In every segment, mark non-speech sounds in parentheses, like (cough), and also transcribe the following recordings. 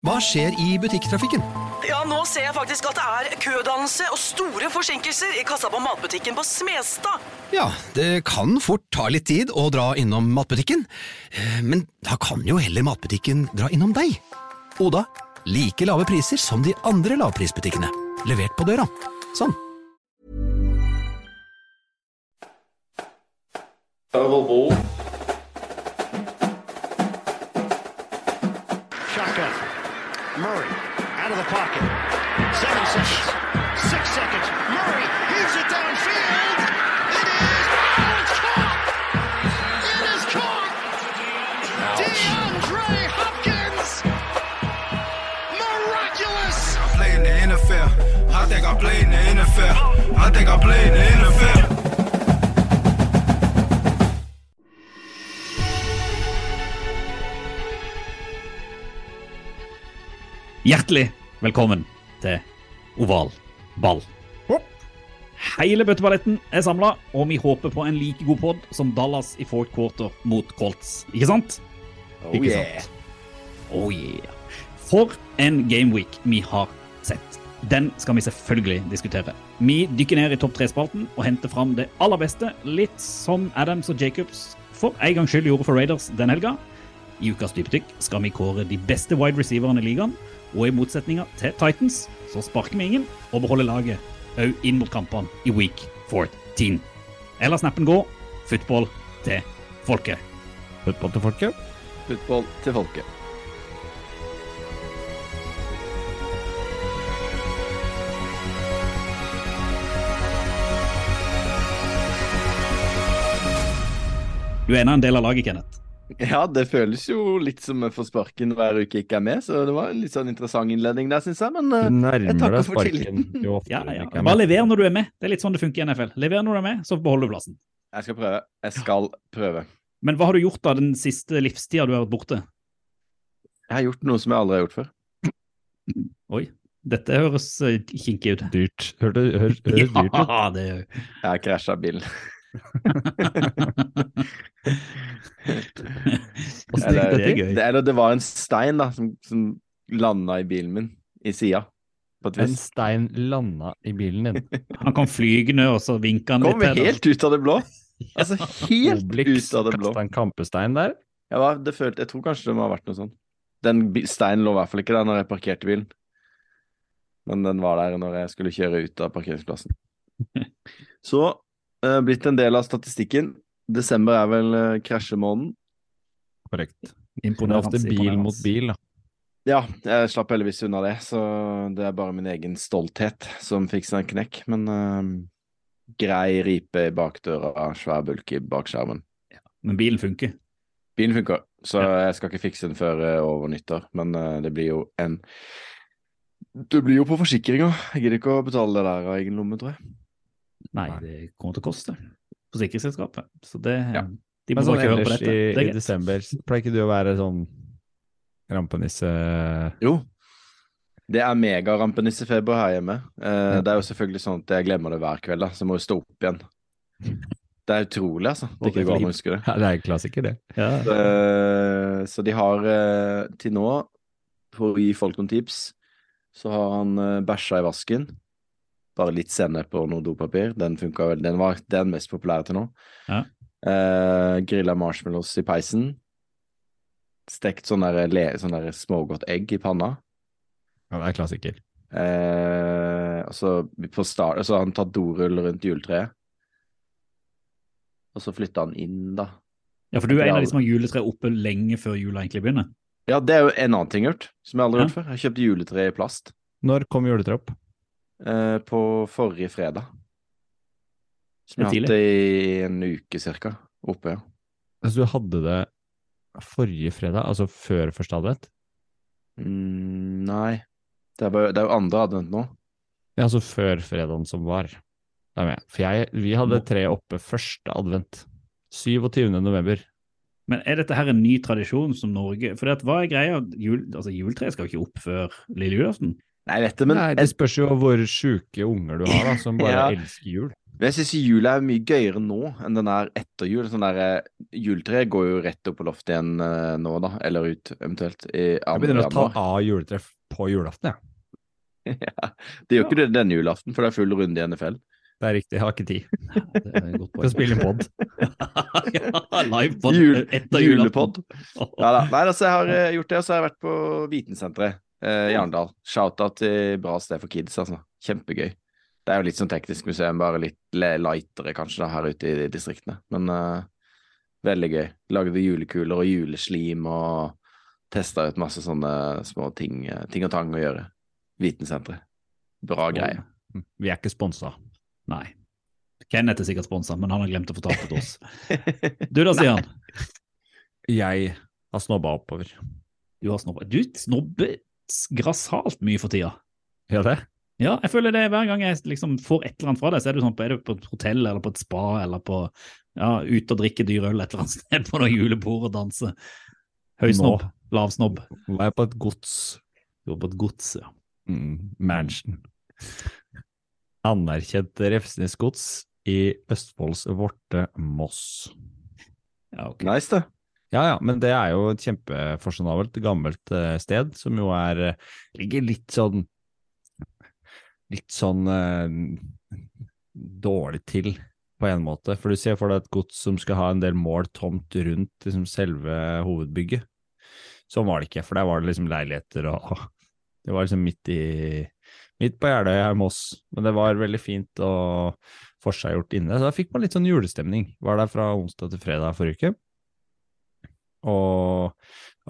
Hva skjer i butikktrafikken? Ja, nå ser jeg faktisk at det er kødannelse og store forsinkelser i kassa på matbutikken på Smestad. Ja, det kan fort ta litt tid å dra innom matbutikken, Eh, men da kan jo heller matbutikken dra innom deg. Oda, like lave priser som de andre lavprisbutikkene. Levert på døra. Sånn. Shaka. Murray out of the pocket. Seven seconds. Six seconds. Murray heaves it downfield. It is. Caught. It is caught. DeAndre Hopkins. Miraculous. play in the NFL. I think I play in the NFL. I think I play in the NFL. Hjertelig velkommen til oval ball. Hele bøtteballetten er samla, og vi håper på en like god pod som Dallas i fourth quarter mot Colts. Ikke sant? Ikke sant? Oh yeah. For en gameweek vi har sett. Den skal vi selvfølgelig diskutere. Vi dykker ned i topp tre-spalten og henter fram det aller beste, litt som Adams og Jacobs for en gangs skyld gjorde for Raiders den helga. I ukas dypdykk skal vi kåre de beste wide receiverne i ligaen, og i motsetninga til Titans så sparker vi ingen og beholder laget òg inn mot kampene i week 14. Eller snappen gå football til folket. Football til folket. Football til folket. Du er ennå en del av laget, Kenneth. Ja, det føles jo litt som jeg får sparken hver uke ikke er med, så det var en litt sånn interessant innledning der, syns jeg. Men Du eh, jeg takker deg for tilliten. Ja, du ja. ikke Bare lever når du er med. Det er litt sånn det funker i NFL. Lever når du er med, så beholder du plassen. Jeg skal prøve. Jeg skal prøve. Men hva har du gjort da den siste livstida du har vært borte? Jeg har gjort noe som jeg aldri har gjort før. (laughs) Oi, dette høres eh, kinkig ut. Dyrt. Hørte, hør, høres (laughs) dyrt ut. Ja, det gjør jeg. Jeg har krasja bilen. (laughs) Eller, det det er eller det var en stein da, som, som landa i bilen min, i sida. En stein landa i bilen din. (laughs) Han kom flygende, og så vinka han litt Kom helt ut av det blå. Altså (laughs) helt Obelix ut av det blå. kasta en kampestein der. Jeg, var, det følte, jeg tror kanskje det må ha vært noe sånt. Den steinen lå i hvert fall ikke der når jeg parkerte bilen. Men den var der når jeg skulle kjøre ut av parkeringsplassen. Så eh, blitt en del av statistikken. Desember er vel eh, krasjemåneden. Korrekt. Det er Imponerende. ofte bil mot bil, da. Ja, jeg slapp heldigvis unna det, så det er bare min egen stolthet som fikk seg en knekk. Men uh, grei ripe i bakdøra, svær bulk i bakskjermen. Men bilen funker. Bilen funker, så jeg skal ikke fikse den før uh, over nyttår. Men uh, det blir jo en Du blir jo på forsikringa. Jeg gidder ikke å betale det der av egen lomme, tror jeg. Nei, det kommer til å koste. Forsikringsselskapet. Så det Ja. De må Men sånn ikke høre på ellers dette. i, Det er i desember pleier ikke du å være sånn rampenisse Jo. Det er megarampenissefeber her hjemme. Eh, Det er jo selvfølgelig sånn at jeg glemmer det hver kveld, da, så må jo stå opp igjen. Det er utrolig, altså. Det det, går det. Ja, det er en klassiker, det. Ja. Så, Så de har eh, til nå, for å gi folk noen tips, så har han eh, bæsja i vasken. Bare litt sennep og noe dopapir. Den funka vel. Den var den mest populære til nå. Ja. Eh, grilla marshmallows i peisen. Stekt sånn der, le- sånn der smågodt egg i panna. Ja, det er klassiker. Eh, og så på start, så han tatt dorull rundt juletreet. Og så flytta han inn, da. ja, for du er en av de som har juletre oppe lenge før jula egentlig begynner. Ja, det er jo en annen ting jeg har gjort, som jeg aldri har Ja. gjort før. Jeg kjøpte juletre i plast Når kom juletreet opp? Eh, på forrige fredag. Som er jeg har hatt i en uke cirka. Oppe, ja. Altså, du hadde det forrige fredag, altså før første advent? Mm, nei, det er, bare, det er jo andre advent nå. Ja, altså før fredagen som var. Det er med. For jeg, vi hadde tre oppe første advent. 27. november. Men er dette her en ny tradisjon som Norge For det at, hva er greia? Jul, altså, Juletreet skal jo ikke opp før lille julaften. Nei, jeg vet det, men Nei, det spørs jo hvor sjuke unger du har, da, som bare (laughs) Ja. elsker jul. Men jeg syns jula er mye gøyere nå enn den er etter jul. Sånn der, eh, Juletreet går jo rett opp på loftet igjen eh, nå, da. Eller ut, eventuelt. I Jeg begynner å ta av juletreet på julaften, jeg. (laughs) Ja. Det gjør ikke det denne julaften, for det er full runde i NFL. Det er riktig, jeg har ikke tid. (laughs) Du poeng. spille inn pod. ja, livepod Jul, etter julepod. Ja da. Nei, altså, jeg har eh, gjort det, og så har jeg vært på Vitensenteret eh, i Shout-out til bra sted for kids, altså. Kjempegøy. Det er jo litt sånn teknisk museum, bare litt lightere kanskje da, her ute i distriktene. Men eh, veldig gøy. Lagde julekuler og juleslim og testa ut masse sånne små ting, eh, ting og tang å gjøre. Vitensenteret. Bra greie. Vi er ikke sponsa. Nei. Kenneth er sikkert sponsa, men han har glemt å fortelle det til oss. (laughs) Du da, Stian? Jeg har snobba oppover. Du har snobba. Du snobber grassat mye for tida. Gjør det? Ja, jeg føler det hver gang jeg liksom får et eller annet fra deg, så er du sånn på, er du på et hotell eller på et spa eller på ja, ute og drikke dyr øl et eller annet (laughs) sted på noe julebord og danse. Høysnobb, lavsnobb. er jeg på et gods. Du er på et gods, ja. Mm, mansion. Anerkjent Refsnes gods i Østfolds Vorte Moss. ja okay. Nice, det. Ja, ja, men det er jo et kjempefasjonabelt, gammelt eh, sted, som jo er eh, Ligger litt sånn Litt sånn eh, dårlig til, på en måte. For du ser for deg et gods som skal ha en del mål tomt rundt liksom, selve hovedbygget. Sånn var det ikke, for der var det liksom leiligheter og Det var liksom midt i Midt på Jeløya i Moss, men det var veldig fint og forseggjort inne. Så da fikk man litt sånn julestemning. Var der fra onsdag til fredag forrige uke og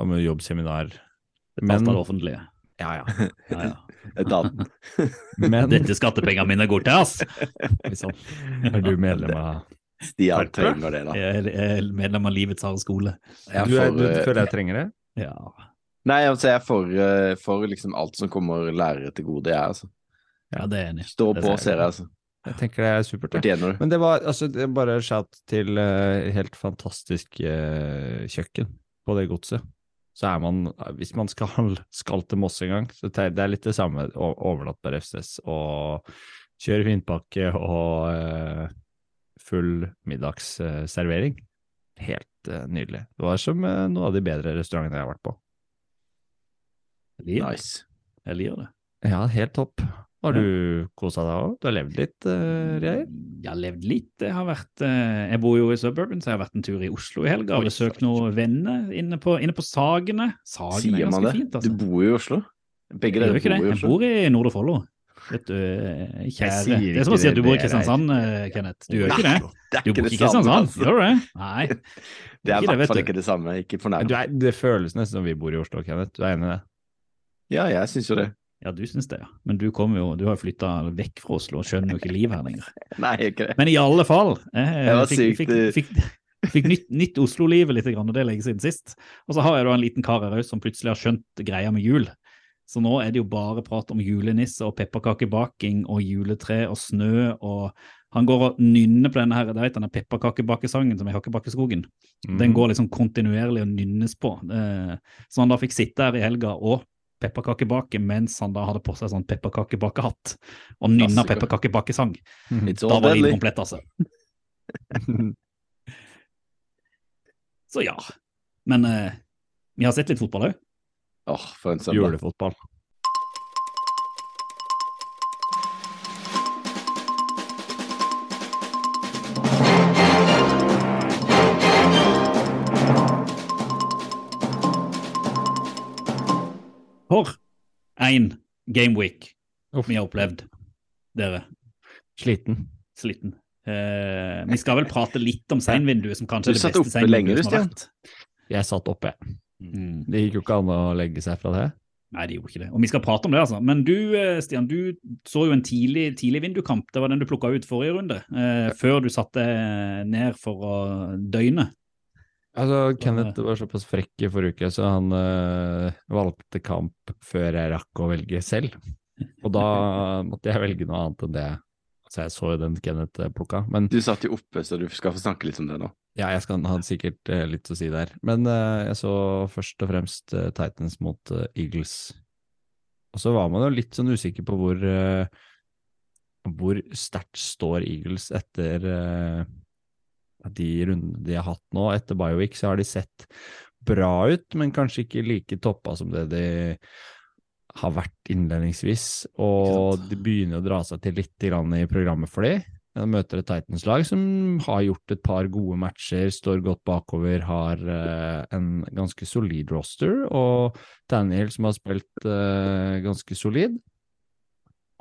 og med jobbseminar. Det passer det offentlige. ja, ja. Ja, ja. (laughs) Etaten. Men Dette skattepengene mine går til, ass! liksom, er du medlem av Stian trenger det, da. Jeg er- er medlem av Livets harde skole. Jeg er Du, er, du eh, føler jeg trenger det? Ja. Nei, altså, jeg er for, eh, for liksom alt som kommer lærere til gode, jeg, altså. ja, det er enig i. Stå Det på, ser jeg, altså. Jeg tenker det er supert. det Men det var altså, det er bare shout til uh, helt fantastisk uh, kjøkken på det godset. Så er man, hvis man skal, (laughs) skal til Moss en gang, så det er det litt det samme å overnatte på Refsnes og kjøre vinpakke og uh, full middagsservering. Helt nydelig. Det var som noen av de bedre restaurantene jeg har vært på. Jeg liker. Nice. Jeg liker det. Ja, helt topp. Har du kosa deg òg? Du har levd litt, uh, Reir? Jeg har levd litt. Jeg har vært eh, Jeg bor jo i suburban, så jeg har vært en tur i Oslo i helga Har besøkt noen venner inne på, inne på Sagene. Sagene Sier er man ganske det? fint, altså. Du bor jo i Oslo. Begge Jeg dere bor det. i Jeg Oslo. bor i Nordre Follo. Vet du, eh, kjære Det er som å si at du bor i Kristiansand, Kenneth. Du gjør ikke det? Du bor ikke i Kristiansand, altså. gjør du det? Nei. (laughs) Det er i hvert fall ikke det samme. Ikke fornærmet. Det føles nesten som vi bor i Oslo, Kenneth. Du er enig i det? Ja, jeg syns jo det. Ja, du syns det, ja. Men du kommer jo, du har jo flytta vekk fra Oslo og skjønner jo ikke livet her lenger. (laughs) Nei, ikke det. Men i alle fall. Jeg, jeg fikk, fikk, eh. fikk, fikk nytt, nytt Oslo-livet litt, grann, og det er lenge siden sist. Og så har jeg da en liten kar her òg som plutselig har skjønt greia med jul. Så nå er det jo bare prat om julenisse og pepperkakebaking og juletre og snø og han går og nynner på denne her, det denne pepperkakebakesangen som er i Hakkebakkeskogen. Mm. Den går liksom kontinuerlig og nynnes på. Eh, Så han da fikk sitte her i helga og pepperkakebake mens han da hadde på seg sånn pepperkakebakehatt og nynna pepperkakebakesang. It's Da var det deadly. komplett, altså. (laughs) Så ja. Men eh, vi har sett litt fotball òg. Åh, for en søndag. Julefotball. For én gameweek vi har opplevd, dere. Sliten. Sliten. Eh, vi skal vel prate litt om seinvinduet, som kanskje er det beste beste som har seinvinduet du, som har Stian. vært. Jeg satt oppe. Mm. Det gikk jo ikke an å legge seg fra det. Nei, det gjorde ikke det. Og vi skal prate om det, altså. Men du, eh, Stian, du så jo en tidlig, tidlig vindukamp. Det var den du plukka ut forrige runde. Eh, før du satte ned for å døgne. Altså, Kenneth var såpass frekk i forrige uke, så han øh, valgte kamp før jeg rakk å velge selv. Og da (laughs) måtte jeg velge noe annet enn det. Så jeg så jo den Kenneth eh, plukka. Men Du satt jo oppe, så du skal få snakke litt om det nå. ja, jeg skal ha sikkert eh, litt å si der. Men eh, jeg så først og fremst Titans mot Eagles. Og så var man jo litt sånn usikker på hvor, hvor sterkt står Eagles etter de rundene de har hatt nå. Etter Biowick så har de sett bra ut, men kanskje ikke like toppa som det de har vært innledningsvis. Og de begynner å dra seg til litt i programmet for de. De møter et Titans-lag som har gjort et par gode matcher, står godt bakover, har eh, en ganske solid roster, og Daniel som har spilt eh, ganske solid,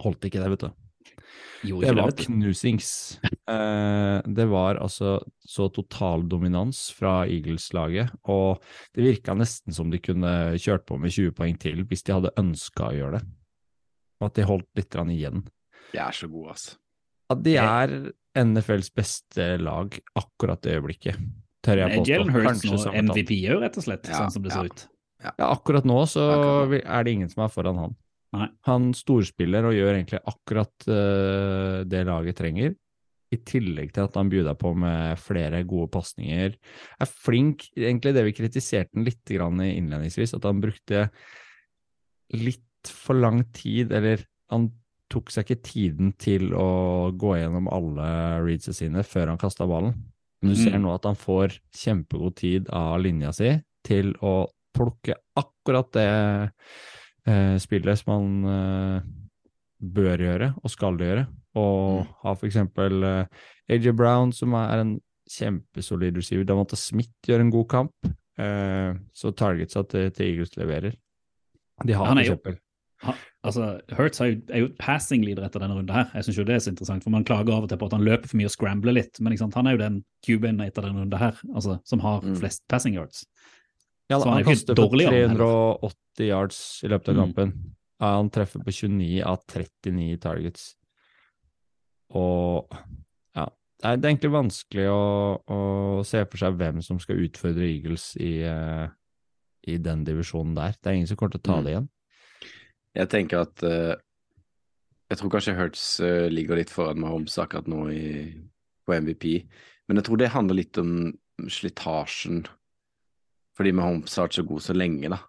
holdt ikke det, vet du. Det var knusings. Eh, det var altså så total dominans fra Eagles-laget, og det virka nesten som de kunne kjørt på med 20 poeng til hvis de hadde ønska å gjøre det. Og at de holdt litt igjen. De er så gode, altså. At de er NFLs beste lag akkurat det øyeblikket, tør jeg påstå. Jalen Hurts nå. MVP òg, rett og slett, Ja, sånn som det ja. ser ut? Ja, akkurat nå så er det ingen som er foran han. Nei. Han storspiller og gjør egentlig akkurat uh, det laget trenger, i tillegg til at han bjuda på med flere gode pasninger. Er flink, egentlig det vi kritiserte han litt grann innledningsvis, at han brukte litt for lang tid, eller han tok seg ikke tiden til å gå gjennom alle readsa sine før han kasta ballen. Men du ser Mm. nå at han får kjempegod tid av linja si til å plukke akkurat det eh, spillet som han eh, bør gjøre og skal gjøre. Og ha for eksempel eh, AJ Brown, som er en kjempesolid receiver. Davante Smith gjør en god kamp. Eh, så targetsa til, til Eagles leverer. De har for eksempel altså, Hurts er jo, er jo passing leader etter denne runden her. Jeg synes jo det er så interessant, for man klager av og til på at han løper for mye og scrambler litt, men han er jo den cuben etter denne runden her, altså, som har Mm. flest passing yards. Ja, Så han han er kaster han 380 yards i løpet av Mm. kampen. Mm. han treffer på 29 av 39 targets. Og ja, det er, er egentlig vanskelig å, å se for seg hvem som skal utfordre Eagles i, eh, i den divisjonen der. Det er ingen som kommer til å ta Mm. det igjen. Jeg tenker at uh, Jeg tror kanskje Hurts uh, ligger litt foran Mahomes akkurat nå i, på MVP, men jeg tror det handler litt om slitasjen. Fordi Mahomes har vært så god så lenge, da.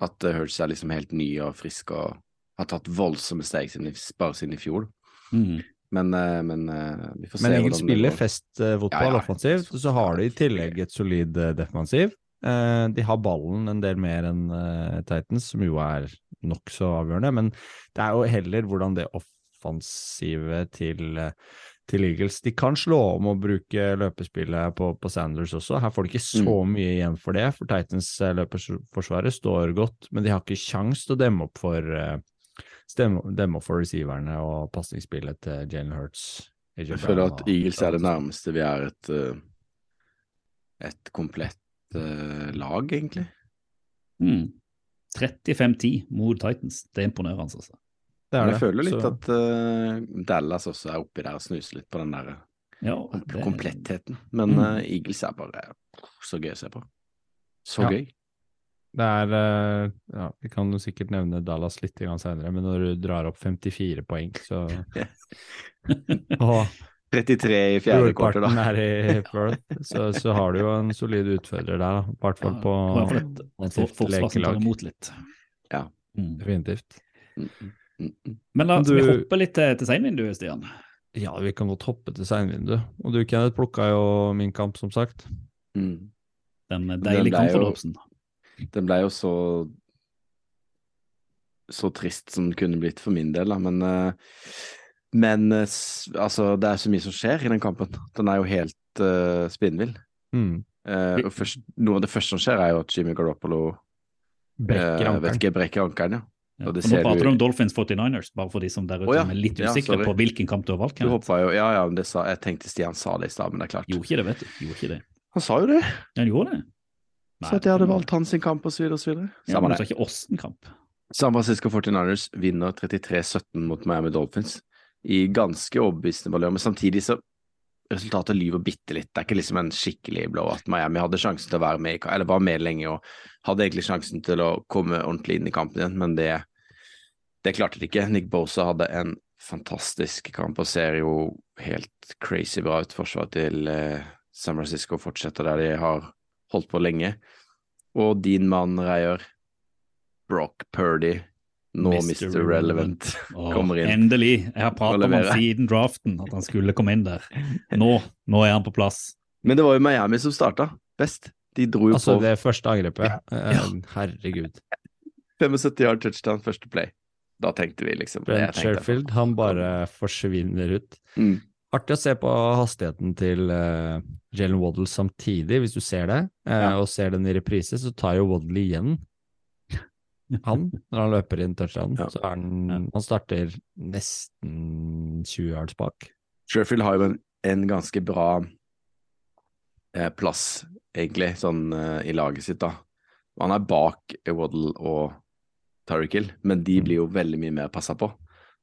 At Hurts er liksom helt ny og frisk og har tatt voldsomme steg siden, bare siden i fjor. Mm. Men, eh, men eh, vi får se Men Eagles spiller fest-fotball Ja, ja. offensivt, og så har de i tillegg et solid eh, defensiv. Eh, de har ballen en del mer enn eh, Titans, som jo er nokså avgjørende. Men det er jo heller hvordan det offensive til, eh, til Eagles De kan slå om og bruke løpespillet på, på Sanders også. Her får de ikke så Mm. mye igjen for det, for Titans eh, står godt, men de har ikke kjangs til å demme opp for eh, demme opp for receiverne og pasningsspillet til Jalen Hurts. Jeg føler at Eagles er det nærmeste vi er et, eh, et komplett lag, egentlig. Mm. 35-10 mot Titans. Det er imponerende, altså. Det er Men det. jeg føler litt Så- at uh, Dallas også er oppi der og snuser litt på den der Ja, det- komplettheten. Men Mm. uh, Eagles er bare så gøy å se på. Så Ja. gøy. Det er eh, Ja, vi kan jo sikkert nevne Dallas litt senere, men når du drar opp 54 poeng, så (laughs) Og 33 i fjerde kvarter, da. er i Perth, så, så har du jo en solid utfordrer der. I hvert fall på Ja, offensivt lekelag. Ja. Mm. Definitivt. Mm, mm. Men la oss Du- vi hoppe litt til, til seinvinduet, Stian. Ja, vi kan godt hoppe til seinvinduet. Og du, Kenneth, plukka jo min kamp, som sagt. Mm. Den deilige kampforløpsen. Den ble jo så så trist som den kunne blitt for min del, da. Men, eh, men eh, altså, det er så mye som skjer i den kampen. Den er jo helt uh, spinnvill. Mm. Uh, og først, noe av det første som skjer, er jo at Jimmy Garoppolo Brekker ankeren. brekker ankelen, ja. Ja. nå prater du- om Dolphins 49ers, bare for de som der ute oh, ja. er litt usikre ja, på hvilken kamp du har valgt. Du jo Ja, ja, men sa, jeg tenkte Stian sa det i stad, men det er klart. Gjorde ikke det, vet du. Gjorde ikke det. Han sa jo det. Ja, han gjorde det. Så at jeg hadde valgt hans sin kamp, så videre. Ja, men du det. sa ikke åssen kamp. San Francisco 49ers vinner 33-17 mot Miami Dolphins i ganske overbevisende valør, men samtidig så resultatet lyver bitte litt. Det er ikke liksom en skikkelig blowout. Miami hadde sjansen til å være med, eller var med lenge og hadde egentlig sjansen til å komme ordentlig inn i kampen igjen, men det, det klarte de ikke. Nick Bosa hadde en fantastisk kamp og ser jo helt crazy bra ut. Forsvaret til eh, San Francisco fortsetter der de har holdt på lenge. Og din mann Reier, Brock Purdy, Nå Mr. Relevant Åh, kommer inn. Endelig. Jeg har pratet om han siden draften, at han skulle komme inn der. Nå, nå er han på plass. Men det var jo Miami som starta best. De dro jo Altså, på det første angrepet. Ja. Herregud. (laughs) 75 yard touchdown første play. Da tenkte vi liksom Brent. Sherfield, han bare forsvinner ut. Mm. Artig å se på hastigheten til uh, Jalen Waddle samtidig, hvis du ser det, uh, Ja. og ser den i reprise, så tar jo Waddle igjen han når han løper inn touchdown. Ja. Så er han, han starter nesten 20 yards bak. Sherfield har jo en, en ganske bra eh, plass, egentlig, sånn eh, i laget sitt, da. Han er bak Waddle og Tyreek Hill, men de blir jo veldig mye mer passa på.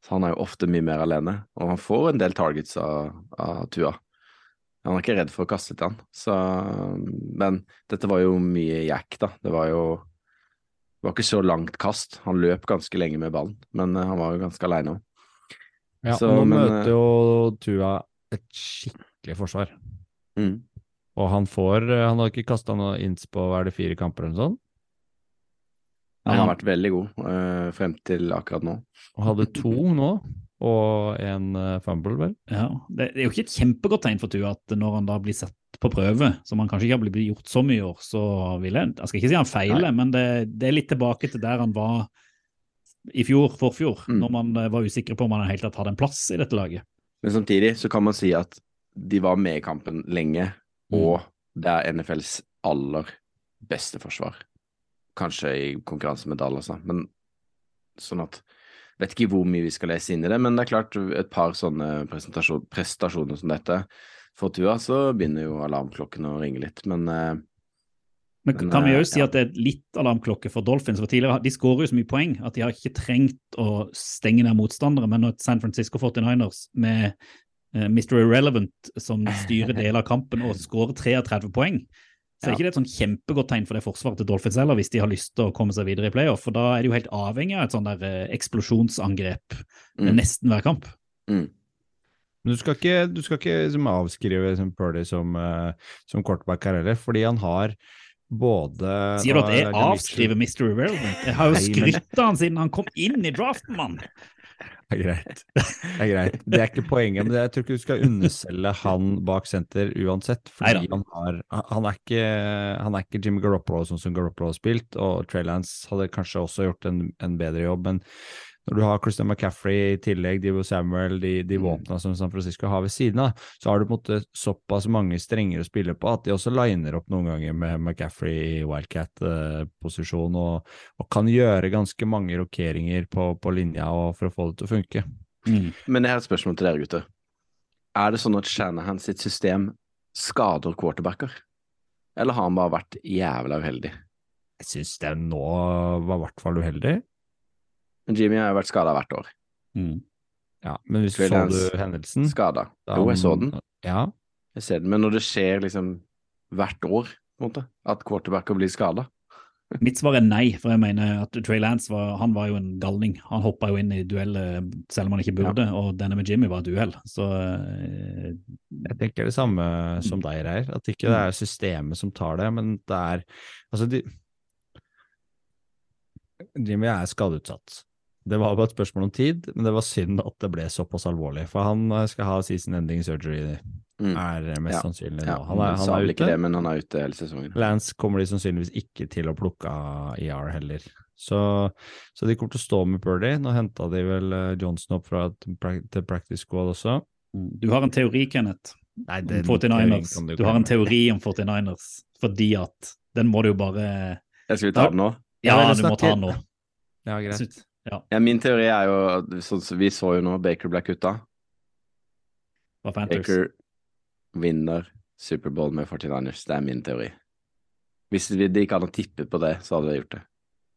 Så han er jo ofte mye mer alene, og han får en del targets av, av Tua. Han er ikke redd for å kaste til han, så Men dette var jo mye jack, da. Det var jo Det var ikke så langt kast. Han løp ganske lenge med ballen, men eh, han var jo ganske aleine òg. Ja, Så, nå men, møter jo Tua et skikkelig forsvar. Mm. Og han får eh, Han har ikke kasta noe inns på hva er det, fire kamper eller noe sånt? Han har vært veldig god uh, frem til akkurat nå. Og hadde to nå, og en uh, fumble, vel? Ja, det, det er jo ikke et kjempegodt tegn for Tua at når han da blir satt på prøve, som han kanskje ikke har blitt gjort så mye i år, så vil jeg Jeg skal ikke si han feiler, men det, det er litt tilbake til der han var i fjor, forfjor, Mm. når man eh, var usikre på om han i det hele tatt hadde en plass i dette laget. Men samtidig så kan man si at de var med i kampen lenge, og det er NFLs aller beste forsvar. Kanskje i konkurranse med Dallas, da. Men sånn at Vet ikke hvor mye vi skal lese inn i det, men det er klart et par sånne prestasjoner som dette for Tua, så begynner jo alarmklokkene å ringe litt. Men eh, Men, Men, kan vi òg jo si at det er litt alarmklokke for Dolphins? for tidligere, De skårer jo så mye poeng at de har ikke trengt å stenge ned motstandere. Men når San Francisco 49ers med eh, Mr. Irrelevant som styrer (laughs) deler av kampen og skårer 33 poeng, så er ikke det et sånn kjempegodt tegn for det forsvaret til Dolphins heller, hvis de har lyst til å komme seg videre i playoff. For da er de jo helt avhengig av et sånn der eh, eksplosjonsangrep eh, Mm. nesten hver kamp. mm. Men du skal ikke, du skal ikke liksom avskrive liksom Purdy som, uh, som quarterback her heller, fordi han har både Sier du at jeg avskriver Mr. Irrelevant? Jeg har jo skrytt av han siden han kom inn i draften, mann! Det er greit. Det er greit. Det er ikke poenget, men jeg tror ikke du skal underselge han bak senter uansett. Fordi han, har, han, er ikke, han er ikke Jimmy Garoppolo sånn som Garoppolo har spilt, og Trey Lance hadde kanskje også gjort en, en bedre jobb. Men når du har Christian McCaffrey i tillegg, Divo Samuel, de, de våpna som San Francisco har ved siden av, så har du på en måte såpass mange strenger å spille på at de også liner opp noen ganger med McCaffrey i wildcat-posisjon og, og kan gjøre ganske mange rokeringer på, på linja for å få det til å funke. Men jeg har et spørsmål til dere gutter. Er det sånn at Shanahan sitt system skader quarterbacker? Eller har han bare vært jævla uheldig? Jeg syns den nå var i hvert fall uheldig. Jimmy har jo vært skada hvert år. Mm. Ja, men hvis Trey så du hendelsen Skada. Jo, jeg så den. Ja, Jeg ser den. Men når det skjer liksom hvert år, på en måte, at quarterbacker blir skada (laughs) Mitt svar er nei, for jeg mener at Trey Lance var, han var jo en galning. Han hoppa jo inn i duell selv om han ikke burde, og denne med Jimmy var et uhell. Så eh, jeg tenker det samme som deg, Reir. At ikke det er systemet som tar det, men det er Altså, de Jimmy er skadeutsatt. Det var bare et spørsmål om tid, men det var synd at det ble såpass alvorlig. For han eh, skal ha season ending surgery, Mm. er mest Ja. sannsynlig nå. Han er, han er ute. det, men han er ute hele sesongen. Lance kommer de sannsynligvis ikke til å plukke av ER heller. Så, så de kommer til å stå med Purdy. Nå henta de vel eh, Johnson opp fra til practice squad også. du har en teori, Kenneth, Nei, om 49ers. Du, Du har en teori om 49ers, fordi at den må du jo bare Jeg skal vi ta den nå? Ja, Ja, du må ta den nå. Ja, greit. Ja, Ja, min teori er jo sånn som Vi så jo nå Baker ble kutta. Baker vinner Superbowl med 49ers. Det er min teori. Hvis vi- det ikke hadde tippet på det, så hadde de gjort det.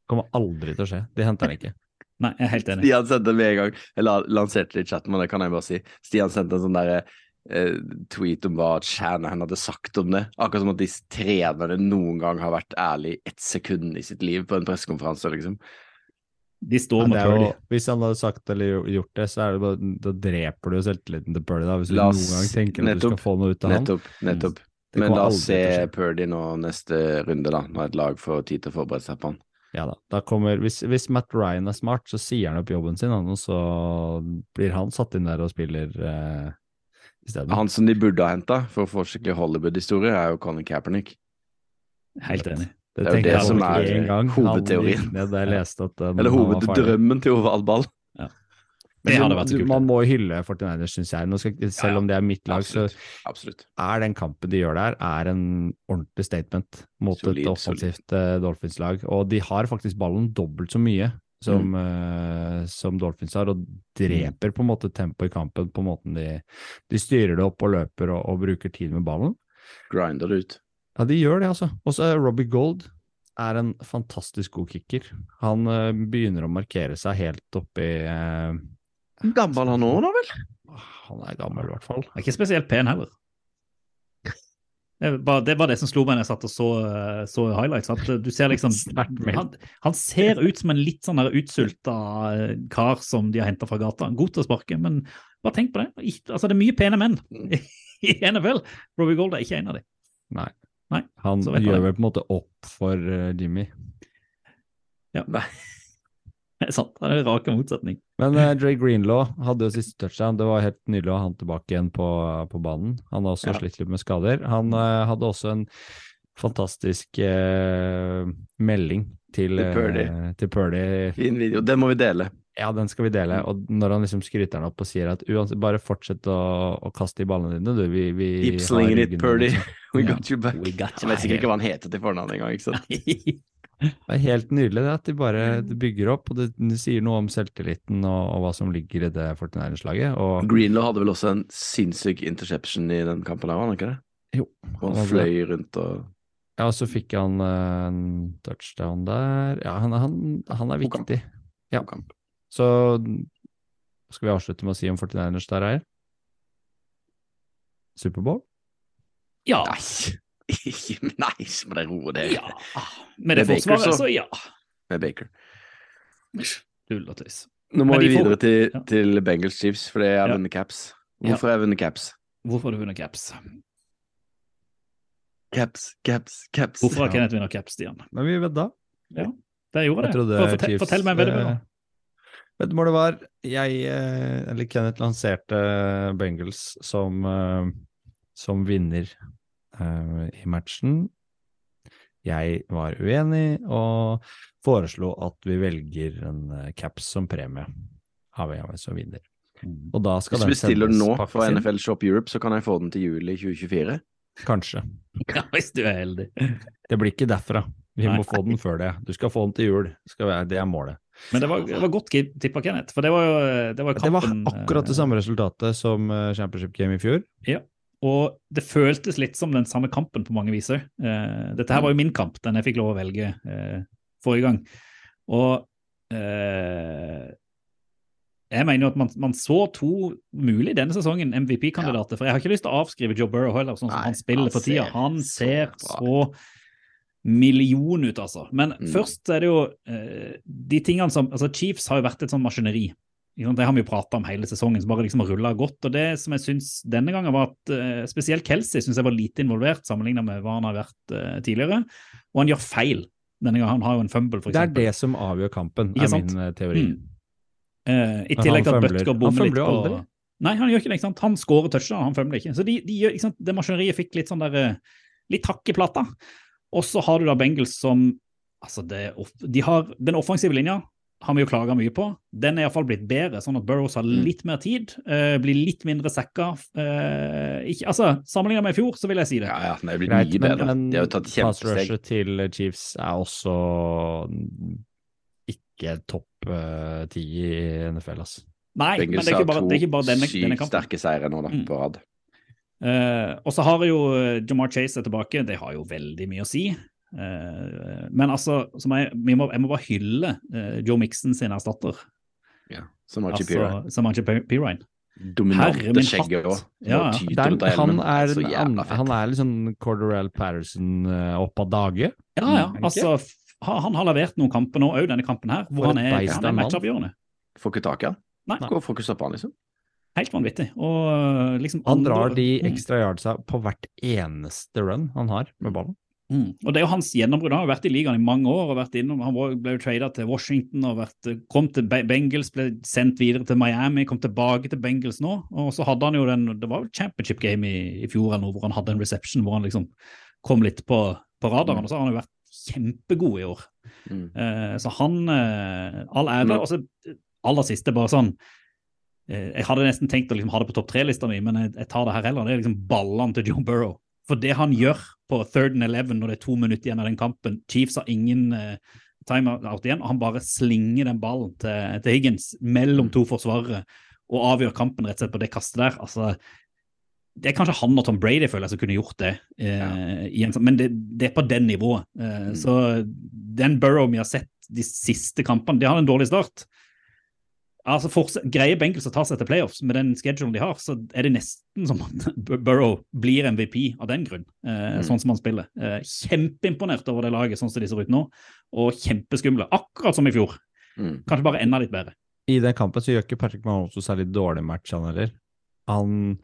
Kommer aldri til å skje. De henter den ikke. (laughs) Nei, jeg er helt enig. Stian sendte med en gang, eller lanserte det i chatten, men det kan jeg bare si. Stian sendte en sånn derre eh, tweet om hva Shanahan hadde sagt om det. Akkurat som at de trenerne noen gang har vært ærlig ett sekund i sitt liv på en pressekonferanse, liksom. De står Ja, jo, hvis han hadde sagt eller gjort det, så er det bare, da dreper du jo selvtilliten til Purdy. Hvis du La noen gang tenker at du skal få noe ut av han. Nettopp. Mm. Men la oss se. Purdy nå neste runde, da, når et lag får tid til å forberede seg på han. Ja da. da kommer, hvis, hvis Matt Ryan er smart, så sier han opp jobben sin, han, og så blir han satt inn der og spiller eh, isteden. Han som de burde ha henta for å få skikkelig Hollywood-historie, er jo Colin Kaepernick. Helt enig. Det er jo det som er hovedteorien. Han gikk ned da jeg leste at den, Eller hoveddrømmen til Oval Ball. Det hadde vært kult. Man må hylle 49ers, syns jeg. Nå skal, selv om det er mitt lag, så Absolutt. Er den kampen de gjør der, er en ordentlig statement mot Solid, et offensivt eh, Dolphins-lag. Og de har faktisk ballen dobbelt så mye som, eh, som Dolphins har, og dreper på en måte tempoet i kampen på måten de, de styrer det opp og løper og, og bruker tid med ballen. Grinder det ut. Ja, de gjør det, altså. Og så er Robbie Gold er en fantastisk god kicker. Han uh, begynner å markere seg helt oppi uh, Gammel han nå, da vel? Han er gammel, i hvert fall. Er ikke spesielt pen heller. Det var, det var det som slo meg når jeg satt og så, eh, så highlights. At du ser liksom han, han ser ut som en litt sånn utsulta kar som de har henta fra gata. God til å sparke, men bare tenk på det. Altså, det er mye pene menn (laughs) i NFL. Robbie Gold er ikke en av dem. Nei. Nei, Han gjør vel på en måte opp for eh, Jimmy. Ja. (laughs) Det er sant. Det er en rak motsetning. Men uh, Dre Greenlaw hadde jo siste touchdown. Det var helt nydelig å ha han tilbake igjen på, på banen. Han har også Ja. slitt litt med skader. Han uh, hadde også en fantastisk uh, melding til, til Purdy. Fin video. Den må vi dele. Ja, den skal vi dele. Og når han liksom skryter den opp og sier at uansett, bare fortsett å, å kaste i ballene dine, du. Vi, vi Keep slinging it, Purdy. liksom. (laughs) We got you back. We got you Jeg vet sikkert ikke hva han heter til fornavn engang. ikke sant? (laughs) Det er helt nydelig det at de bare de bygger opp, og det, de sier noe om selvtilliten og, og hva som ligger i det 49ers-laget. Og Greenlaw hadde vel også en sinnssyk interception i den kampen var han ikke det? Jo, Og han fløy rundt og ja, og så fikk han eh, en touchdown der. Ja, han, han, han er viktig. Ja. Så skal vi avslutte med å si om 49ers der er? Superbowl? Ja. Nei! (laughs) Nei nice med det roet der. ja. Med det forsvaret, så- så ja. Med Baker. Tull og tøys. Nå må vi videre får- til, Ja. til Bengals Chiefs, for jeg har Ja. vunnet caps. Hvorfor har jeg vunnet caps? Hvorfor har du vunnet caps? Caps, caps, caps. Hvorfor har Kenneth vunnet caps, Stian? Men vi vedda. Det gjorde Jeg det. fortell, Chiefs, fortell meg en veddemål. Veddemålet var jeg, eh, eller Kenneth lanserte Bengals som, eh, som vinner eh, i matchen. Jeg var uenig og foreslo at vi velger en caps som premie, avhengig av hvem som vinner. Og da skal Hvis vi bestiller den nå for fra. NFL Shop Europe, så kan jeg få den til juli 2024. Kanskje. (laughs) Ja, hvis du er heldig. Det blir ikke derfra. Vi Nei. må få den før det. Du skal få den til jul. Det er målet. Men det var, det var godt tippa, Kenneth. For det var jo det var Det var akkurat det samme resultatet som eh, Championship Game i fjor. Ja, Og det føltes litt som den samme kampen på mange viser. Eh, dette her var jo min kamp, den jeg fikk lov å velge eh, forrige gang. Og eh, jeg mener jo at man, man så to mulig denne sesongen MVP-kandidater. For jeg har ikke lyst til å avskrive Joe Burrow heller, sånn som Nei, han spiller han for tida. Han ser så, så million ut, altså. Men Mm. først er det jo eh, de tingene som altså Chiefs har jo vært et sånn maskineri. Det har vi jo prata om hele sesongen, som bare liksom har rulla godt. Og det som jeg syns denne gangen var at eh, spesielt Kelsey synes jeg var lite involvert sammenlignet med hva han har vært eh, tidligere. Og han gjør feil denne gangen. Han har jo en fumble, f.eks. Det er det som avgjør kampen, er min teori. Mm. Uh, I tillegg til at. Butker bommer litt på aldri. Nei, han gjør ikke det. ikke sant? Han skårer touchdown, han fumbler ikke. Så de, de ikke sant? det maskineriet fikk litt sånn der Litt hakk i plata. Og så har du da Bengals som Altså, det, de har Den offensive linja har vi jo klaga mye på. Den er iallfall blitt bedre, sånn at Burrows har Mm. litt mer tid. Uh, blir litt mindre sekka. Uh, ikke, altså, Sammenlignet med i fjor, så vil jeg si det. Ja, ja, den er blitt mye bedre. men De har jo tatt pass kjempesteg. rushet til Chiefs er også ikke topp eh, ti i NFL, altså. Nei, men Bengals det er ikke bare, det er ikke bare denne, to denne sykt sterke seire nå, da, Mm. på rad. Eh, og så har jo eh, Jamar Chase er tilbake, det har jo veldig mye å si. Uh, men altså, så må jeg, må, jeg må bare hylle uh, Joe Mixon sin erstatter, Ja, som Archie altså, som Archie P- Pirine. Dominante skjegget òg. Ja, ja. Han, er, han, han er litt sånn Corderell Patterson opp av dage. Ja, ja, han altså f- han, han har levert noen kamper nå òg, denne kampen her, hvor For han er, han er matchavgjørende. Får ikke tak i han. Nei. Går får ikke stoppe han, liksom. Helt vanvittig. Og eh, liksom Han drar de Mm. ekstra yardsa på hvert eneste run han har med ballen. Mm. Og det er jo hans gjennombrudd. Han har vært i ligaen i mange år. og vært innom, Han ble jo trada til Washington og vært, kom til Bengals, ble sendt videre til Miami, kom tilbake til Bengals nå. Og så hadde han jo den Det var jo championship game i, i fjor eller noe, hvor han hadde en reception hvor han liksom kom litt på, på radaren. Og så har han jo vært kjempegod i år. Mm. Uh, så han uh, All ære. Mm. Og så aller siste, bare sånn Jeg hadde nesten tenkt å liksom ha det på topp tre-lista mi, men jeg, jeg tar det her heller. Det er liksom ballene til Joe Burrow. For det han gjør på third and eleven når det er to minutter igjen av den kampen Chiefs har ingen uh, timeout igjen, og han bare slinger den ballen til, til Higgins mellom to forsvarere og avgjør kampen rett og slett på det kastet der. altså det er kanskje han og Tom Brady føler jeg som kunne gjort det, eh, ja. en, men det, det er på den nivået. Eh, Så den Burrow vi har sett de siste kampene, de har en dårlig start. Altså fortsatt, Greier Bengals å ta seg til playoffs med den schedulen de har, så er det nesten som at (laughs) Burrow blir MVP av den grunn, eh, Mm. sånn som han spiller. Eh, kjempeimponert over det laget sånn som de ser ut nå, og kjempeskumle. Akkurat som i fjor. Mm. Kanskje bare enda litt bedre. I den kampen så gjør ikke Patrick Mahomes noe særlig dårlig match, han heller. Han,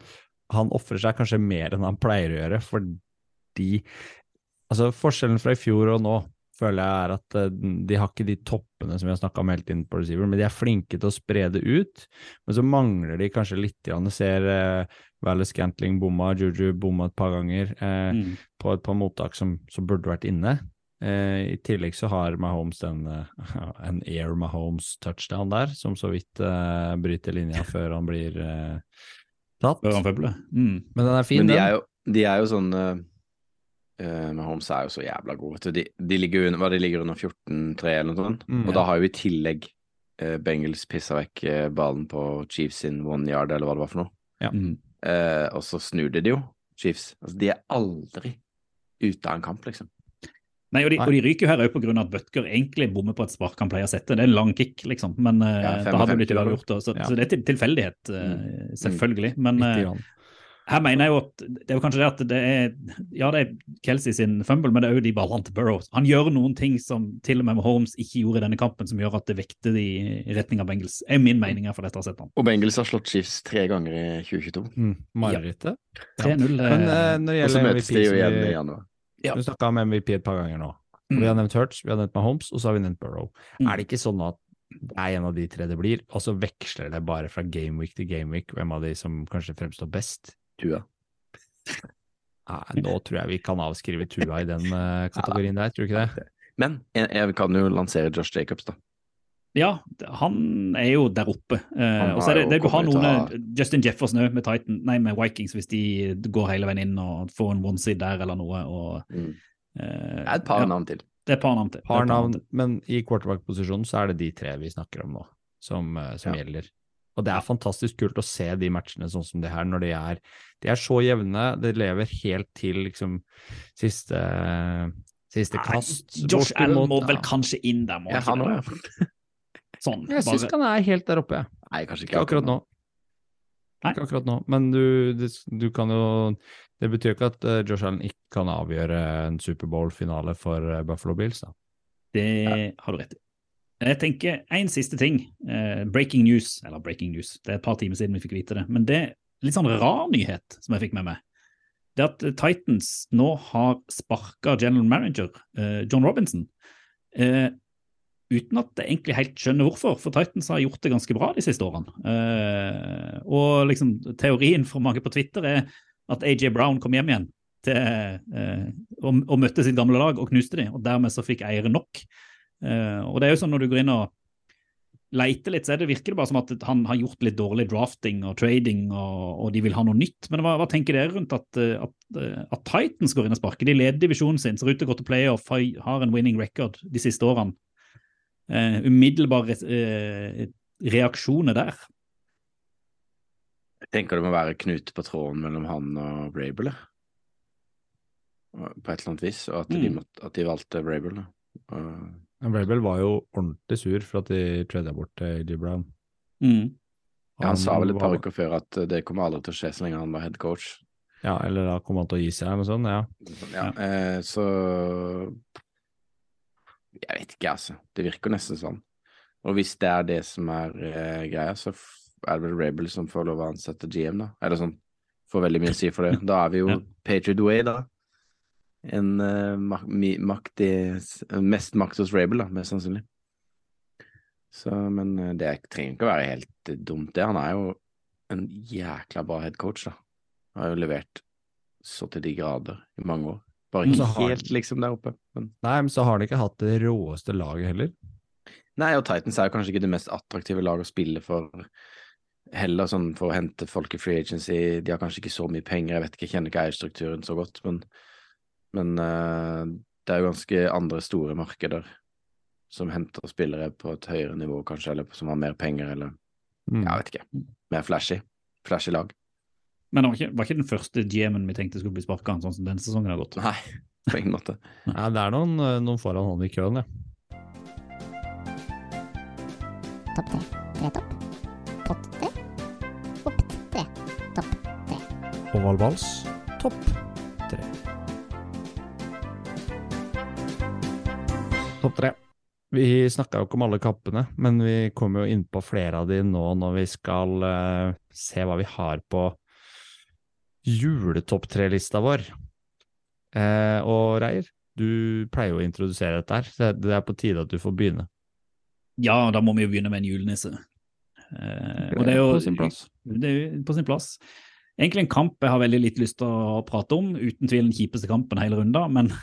han ofrer seg kanskje mer enn han pleier å gjøre, fordi Altså, forskjellen fra i fjor og nå føler jeg er at eh, de har ikke de toppene som vi har snakka om hele tiden på receiver, men de er flinke til å spre det ut. Men så mangler de kanskje litt. grann. Ser uh, Valle Scantling bomma, Juju bomma et par ganger eh, Mm. på et par mottak som, som burde vært inne. Eh, I tillegg så har Mahomes den, eh, (laughs) en Air Mahomes touchdown der, som så vidt eh, bryter linja (laughs) før han blir eh, tatt. Før han føbler. Mm. Men den er fin, Men de den. er jo, de er jo sånn uh, Holmes er jo så jævla god. De, de ligger under, hva, de ligger under 14-3 eller noe sånt. Mm, og ja. da har jo i tillegg uh, Bengals pissa vekk uh, ballen på Chiefs in one yard, eller hva det var for noe. Mm. Eh, og så snur de det jo, Chiefs. Altså, de er aldri ute av en kamp, liksom. Nei, og de, Nei. og de ryker jo her òg pga. at Butker egentlig bommer på et spark han pleier å sette. Det er en lang kick, liksom, men eh, Ja, da hadde det blitt uavgjort. Så, Ja. så det er til, tilfeldighet, eh, Mm. selvfølgelig. Men eh. Her mener jeg jo at det er jo kanskje det at det er Ja, det er Kelsey sin fumble, men det er jo de ballene til Burrows. Han gjør noen ting som til og med Holmes ikke gjorde i denne kampen, som gjør at det vekter de i retning av Bengels. er min mening for dette å ha sett han. Og Bengels har slått Chiefs tre ganger i 2022. Mm, Marerittet. 3-0. Men eh, når det Og så gjelder møtes MVP, de jo igjen i januar. Ja. vi snakka om MVP et par ganger nå. Mm. Vi har nevnt Hurts, vi har nevnt Mahomes, og så har vi nevnt Burrow. Mm. Er det ikke sånn at det er en av de tre det blir, og så veksler det bare fra gameweek til gameweek hvem av de som kanskje fremstår best? Tua. (laughs) Nei, nå tror jeg vi kan avskrive Tua i den eh, kategorien der, tror du ikke det? Men jeg, jeg kan jo lansere Josh Jacobs, da. Ja, han er jo der oppe. Eh, og så er det, det du har noen eh, Justin Jefferson òg, med Titan, nei, med Vikings, hvis de går hele veien inn og får en one-side der eller noe. Og, Mm. eh, Det er et par ja, navn til. Det er et par navn til. Par navn, men i quarterback-posisjonen så er det de tre vi snakker om nå, som, eh, som Ja. gjelder. Og det er fantastisk kult å se de matchene sånn som det her, når de er De er så jevne, det lever helt til liksom siste Siste Nei, kast. Josh Allen må vel kanskje inn der, må Ja, han òg, det? (laughs) Sånn, Jeg syns ikke han er helt der oppe. Nei, kanskje Ikke akkurat nå. Nei. Ikke akkurat nå, men du, du, du kan jo Det betyr jo ikke at eh, Josh Allen ikke kan avgjøre en Superbowl-finale for eh, Buffalo Bills, da. Det har du rett i. Jeg tenker en siste ting. Eh, breaking news, eller breaking news, det er et par timer siden vi fikk vite det. Men det er litt sånn rar nyhet som jeg fikk med meg. Det er at eh, Titans nå har sparka general manager eh, John Robinson. Eh, uten at jeg egentlig helt skjønner hvorfor, for Titans har gjort det ganske bra de siste årene. Eh, og liksom teorien for mange på Twitter er at AJ Brown kom hjem igjen til, eh, og, og møtte sitt gamle lag og knuste dem, og dermed så fikk eieren nok. Eh, og det er jo sånn når du går inn og leiter litt, så er det virker det bare som at han har gjort litt dårlig drafting og trading, og, og de vil ha noe nytt. Men hva, hva tenker dere rundt at, eh, at, eh, at Titans går inn og sparker? De leder divisjonen sin, ser ut til å gå til playoff, har, en winning record de siste årene. Eh, umiddelbare eh, reaksjoner der. Jeg tenker det må være knute på tråden mellom han og Brable. På et eller annet vis, og at, de, Mm. måtte, at de valgte Brable. Og- Vrabel var jo ordentlig sur for at de trada bort eh, AJ Brown. Mm. Ja, han sa vel et par var- uker før at eh, det kommer aldri til å skje så lenge han var head coach. Ja, eller da kommer han til å gi seg, eller noe sånt. Ja. Ja, eh, så Jeg vet ikke, altså. Det virker nesten sånn. Og hvis det er det som er eh, greia, så er det vel Rabel som får lov å ansette GM, da. Eller sånn. Får veldig mye å si for det. Da er vi jo (laughs) Ja. Patriot Way, da. En eh, makt i, mest makt hos Rabel, da, mest sannsynlig. Så, men eh, det trenger ikke å være helt eh, dumt, det. Han er jo en jækla bra headcoach, da. Han Har jo levert så til de grader i mange år. Bare ikke helt liksom der oppe. Men... Nei, men så har de ikke hatt det råeste laget heller. Nei, og Titans er jo kanskje ikke det mest attraktive laget å spille for heller, sånn for å hente folk i free agency. De har kanskje ikke så mye penger, jeg vet ikke, jeg kjenner ikke eierstrukturen så godt, men, men eh, det er jo ganske andre store markeder som henter spillere på et høyere nivå, kanskje, eller som har mer penger, eller Mm. jeg vet ikke, mer flashy. Flashy lag. Men det var ikke, var ikke den første GM-en vi tenkte skulle bli sparka, sånn som denne sesongen har gått. Nei, på ingen måte. (laughs) Nei, det er noen, eh, noen foran han i køen, ja. Topp tre. Tre topp. Pott tre. Opp tre. Topp tre. Ovalvals topp Topp tre. Vi snakka jo ikke om alle kappene, men vi kommer jo inn på flere av de nå når vi skal uh, se hva vi har på juletopp tre-lista vår. Uh, og Reier, du pleier jo å introdusere dette her, så det er på tide at du får begynne. Ja, da må vi jo begynne med en julenisse. Uh, og det er jo på sin plass. Det er på sin plass. Egentlig en kamp jeg har veldig litt lyst til å prate om. Uten tvil den kjipeste kampen hele runda, men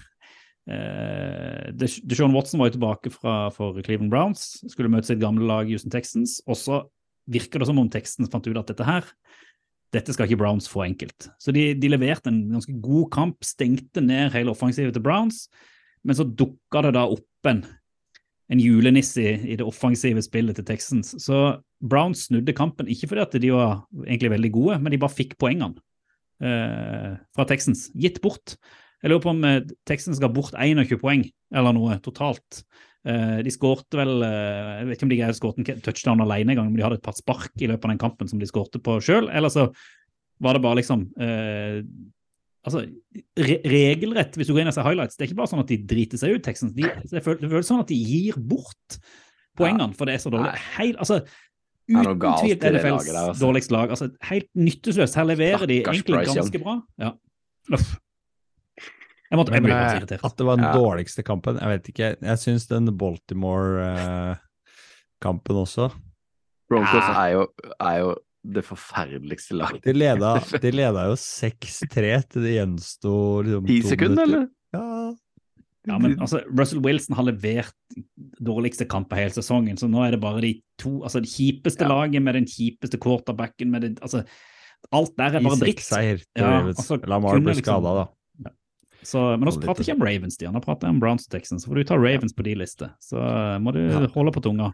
eh, Deshaun Watson var jo tilbake fra, for Cleveland Browns, skulle møte sitt gamle lag Houston Texans. Og så virker det som om Texans fant ut at dette her, dette skal ikke Browns få enkelt. Så de, de leverte en ganske god kamp, stengte ned hele offensivet til Browns, men så dukka det da opp en en julenisse i, i det offensive spillet til Texans. Så Browns snudde kampen, ikke fordi at de var egentlig veldig gode, men de bare fikk poengene eh, fra Texans, gitt bort. Jeg lurer på om eh, Texans ga bort 21 poeng, eller noe, totalt. Eh, de skårte vel eh, Jeg vet ikke om de greide å skåre en touchdown alene engang, men de hadde et par spark i løpet av den kampen som de skårte på sjøl. Eller så var det bare liksom eh, Altså, re regelrett, hvis du går inn og ser highlights, det er ikke bare sånn at de driter seg ut, Texans. De, det føles det føles sånn at de gir bort poengene, for det er så dårlig. Heil, altså, uten tvil er det NFLs altså. dårligste lag. Altså, helt nytteløst. Her leverer de egentlig ganske bra. Ja. Uff. Jeg, måtte, jeg ble eh, irritert. at det var den Ja. dårligste kampen, jeg vet ikke. Jeg syns den Baltimore-kampen også Broncos Ja. er jo, er jo det forferdeligste laget. De leda, (laughs) de leda jo 6-3 til det gjensto liksom, Ti sekunder, eller? Ja. Ja, men altså, Russell Wilson har levert dårligste kamp hele sesongen, så nå er det bare de to altså det kjipeste Ja. laget med den kjipeste quarterbacken med det, altså, Alt der er bare dritt. seks-seier til Ja, altså, Lamar ble liksom- skada, da. Så, men vi prater ikke om Ravens, Stian. Da prater om Browns og Texans. Så får du ta Ravens på de liste. Så uh, må du Ja. holde på tunga.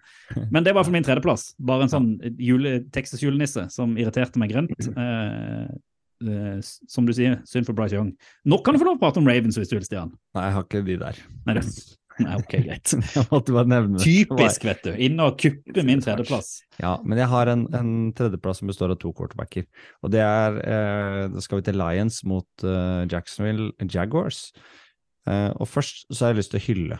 Men det var for min tredjeplass. Bare en sånn jule, Texas-julenisse som irriterte meg grønt. (clears throat) Eh, eh, som du sier, synd for Bryce Young. Nå kan du få lov å prate om Ravens hvis du vil, Stian. Nei, jeg har ikke de der. Nei, det, (clears throat) nei ok, greit. (laughs) Jeg måtte bare nevne det. Typisk, vet du. Inn og kuppe min tredjeplass. Ja, men jeg har en, en tredjeplass som består av to quarterbacker. Og det er eh, Da skal vi til Lions mot eh, Jacksonville Jaguars. Eh, og først så har jeg lyst til å hylle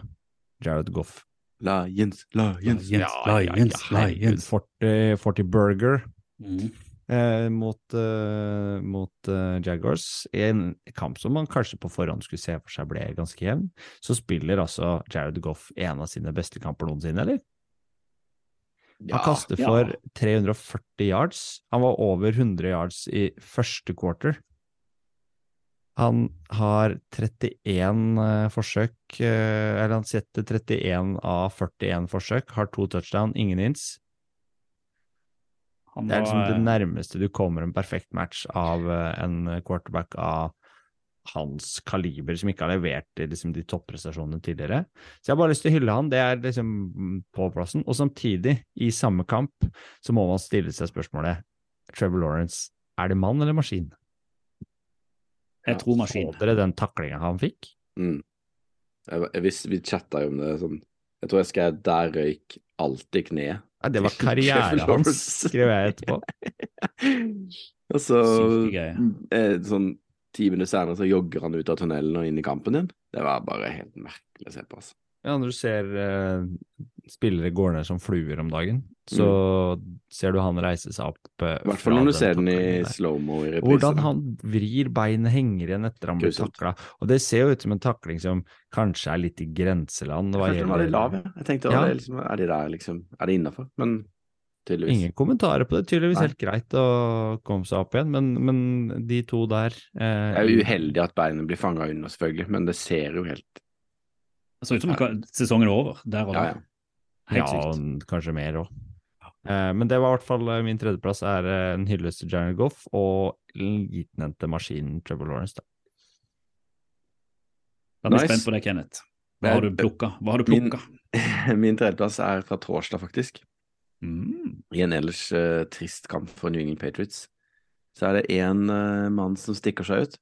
Jared Goff. Lions, Lions. Lions, Lions, herregud. Lions. 40, 40 burger Mm. Eh, mot, eh, mot eh, Jaguars. I en kamp som man kanskje på forhånd skulle se for seg ble ganske jevn. Så spiller altså Jared Goff en av sine beste kamper noensinne, eller? Han kaster ja. for 340 yards. Han var over 100 yards i første quarter. Han har 31 eh, forsøk, eh, eller han setter 31 av 41 forsøk, har to touchdown, ingen ins. Han Det er liksom var- det nærmeste du kommer en perfekt match av eh, en quarterback av hans kaliber, som ikke har levert i liksom, de topprestasjonene tidligere. Så jeg har bare lyst til å hylle han, det er liksom på plassen. Og samtidig, i samme kamp, så må man stille seg spørsmålet Trevor Lawrence, er det mann eller maskin? Jeg tror maskin. Så dere den taklinga han fikk? Mm. Jeg, jeg, vi chatta jo om det sånn Jeg tror jeg skrev 'der røyk alltid kneet'. Nei, det var karrieren hans, skrev jeg etterpå. (laughs) Og så eh, sånn ti minutter senere så jogger han ut av tunnelen og inn i kampen din. Det var bare helt merkelig å se på. Altså. Ja, når du ser eh, spillere går ned som fluer om dagen, så ser du han reise seg opp. eh, I hvert fall når du ser den i slow-mo i reprise. Hvordan han vrir beinet henger igjen etter han blir takla. Og det ser jo ut som en takling som kanskje er litt i grenseland. hva Kanskje den var litt lav. Jeg tenkte, Ja. det liksom, er de der, liksom Er det innafor? Men tydeligvis. Ingen kommentarer på det. Tydeligvis Nei. helt greit å komme seg opp igjen, men, men de to der eh, Det er jo uheldig at beinet blir fanga under, selvfølgelig, men det ser jo helt Det så ut som ja. sesongen er over der og da. Ja, ja. Helt ja, kanskje mer òg. Eh, men det var i hvert fall eh, min tredjeplass er eh, en hyllest til Janet Goff og litenhendte maskinen Trevor Lawrence. Da. Jeg blir Nice. spent på det, Kenneth. Hva har du plukka? Hva har du Min- plukka? (laughs) Min tredjeplass er fra torsdag, faktisk. Mm. I en ellers uh, trist kamp for New England Patriots. Så er det én mann som stikker seg ut.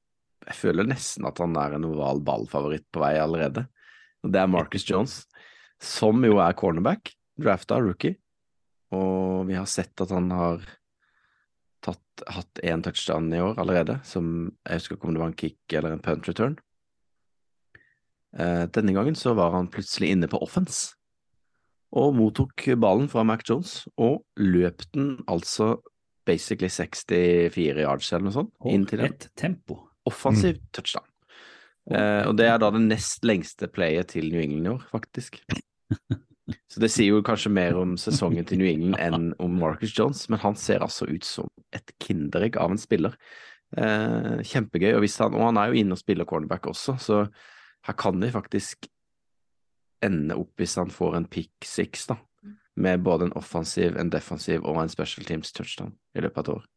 Jeg føler nesten at han er en oval ballfavoritt på vei allerede. Og det er Marcus Jones, som jo er cornerback, drafta rookie. Og vi har sett at han har tatt, hatt én touchdown i år allerede, som jeg husker ikke om det var en kick eller en punt return. Eh, denne gangen så var han plutselig inne på offense og mottok ballen fra Mac Jones og løp den altså basically 64 yards eller noe sånt inn til Et tempo. offensiv touchdown. Eh, og det er da det nest lengste playet til New England i år, faktisk. (laughs) Så det sier jo kanskje mer om sesongen til New England enn om Marcus Jones, men han ser altså ut som et kinderegg av en spiller. Eh, kjempegøy, og, hvis han, og han er jo inne og spiller cornerback også, så her kan de faktisk ende opp hvis han får en pick six, da, med både en offensiv, en defensiv og en special teams touchdown i løpet av et år.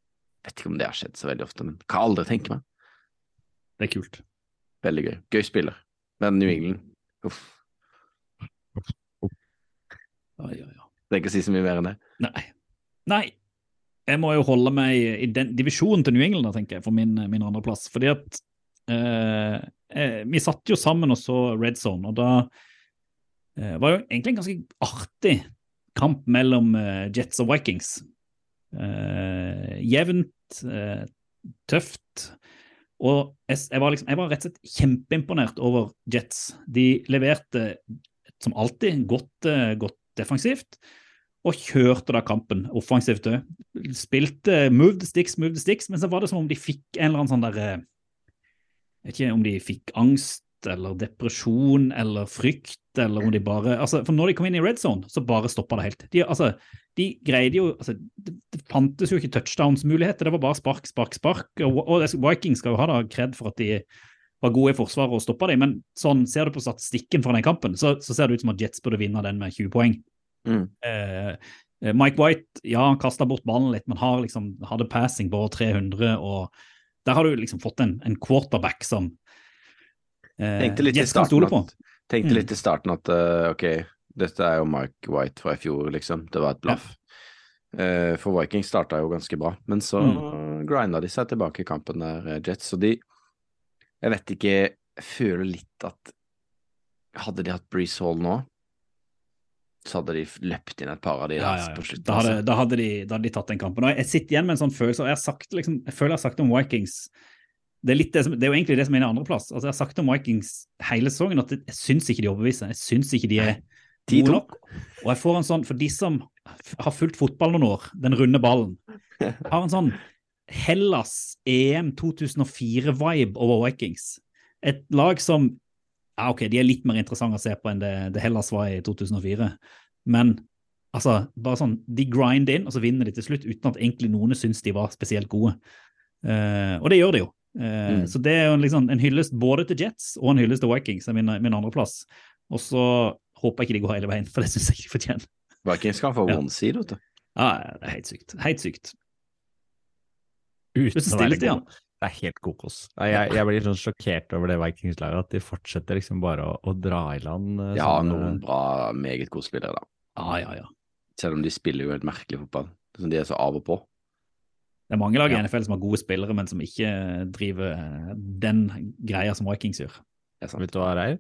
Vet ikke om det har skjedd så veldig ofte, men kan aldri tenke meg. Det er kult. Veldig gøy. Gøy spiller. Men New England, uff. Oi, oi, er ikke å si så mye mer enn det. Nei. Nei. Jeg må jo holde meg i den divisjonen til New England, tenker jeg, for min, min andreplass. Fordi at eh, eh, Vi satt jo sammen og så Red Zone, og da eh, var jo egentlig en ganske artig kamp mellom eh, Jets og Vikings. Eh, jevnt, eh, tøft. Og jeg, var liksom, jeg var rett og slett kjempeimponert over Jets. De leverte som alltid godt, eh, godt defensivt, og kjørte da kampen offensivt òg. Spilte move the sticks, move the sticks, men så var det som om de fikk en eller annen sånn der eh, Jeg vet ikke om de fikk angst eller depresjon eller frykt, eller om de bare altså, For når de kom inn i red zone, så bare stoppa det helt. De, altså, de greide jo altså, det, det fantes jo ikke touchdowns-muligheter, det var bare spark, spark, spark. Og, og Vikings skal jo ha da kred for at de var gode i forsvaret og stoppa dem, men sånn ser du på statistikken fra den kampen, så, så ser det ut som at Jets burde vinne den med 20 poeng. Mm. Eh, eh, Mike White, ja, han kasta bort ballen litt, men har liksom, hadde passing på 300, og der har du liksom fått en, en quarterback som Tenkte litt, starten tenkte Mm. litt i starten at uh, ok, dette er jo Mike White fra i fjor, liksom. Det var et blaff. Eh, for Vikings starta jo ganske bra, men så Mm. grinda de seg tilbake i kampen der, eh, Jets. Så de Jeg vet ikke, jeg føler litt at hadde de hatt Breeze Hall nå, så hadde de løpt inn et par av de Ja, ja, ja. på slutten. Da, hadde, altså. da, hadde de, da hadde de tatt den kampen. Og jeg, sitter igjen med en sånn følelse, og jeg, har sagt, liksom, jeg føler jeg har sagt om Vikings det er, det, som, det er jo egentlig det som er en andreplass. Altså, jeg har sagt om Vikings hele sesongen at jeg syns ikke de overbeviser. Jeg syns ikke de er gode nok. Og jeg får en sånn, for de som har fulgt fotball noen år, den runde ballen, har en sånn Hellas EM 2004-vibe over Vikings. Et lag som ja, ok, de er litt mer interessante å se på enn det, det Hellas var i 2004. Men altså, bare sånn, de grinder inn, og så vinner de til slutt uten at egentlig noen syns de var spesielt gode. Uh, og det gjør de jo. Eh, Mm. Så det er jo en, liksom, en hyllest både til Jets og en hyllest til Vikings, er min, min andreplass. Og så håper jeg ikke de går hele veien, for det syns jeg ikke de fortjener. Vikings kan få Ja. one seed, vet du. Ja, det er helt sykt. Helt sykt. Uten å være god. Det er helt kokos. Jeg, jeg blir sånn sjokkert over det Vikings-laget, at de fortsetter liksom bare å, å dra i land. ja, De sånne- noen bra, meget gode spillere, da. Ja, ja, ja. Selv om de spiller jo helt merkelig fotball. Sånn, De er så av og på. Det er mange lag i Ja. NFL som har gode spillere, men som ikke driver eh, den greia som Vikings gjør. Vet du hva, Reir?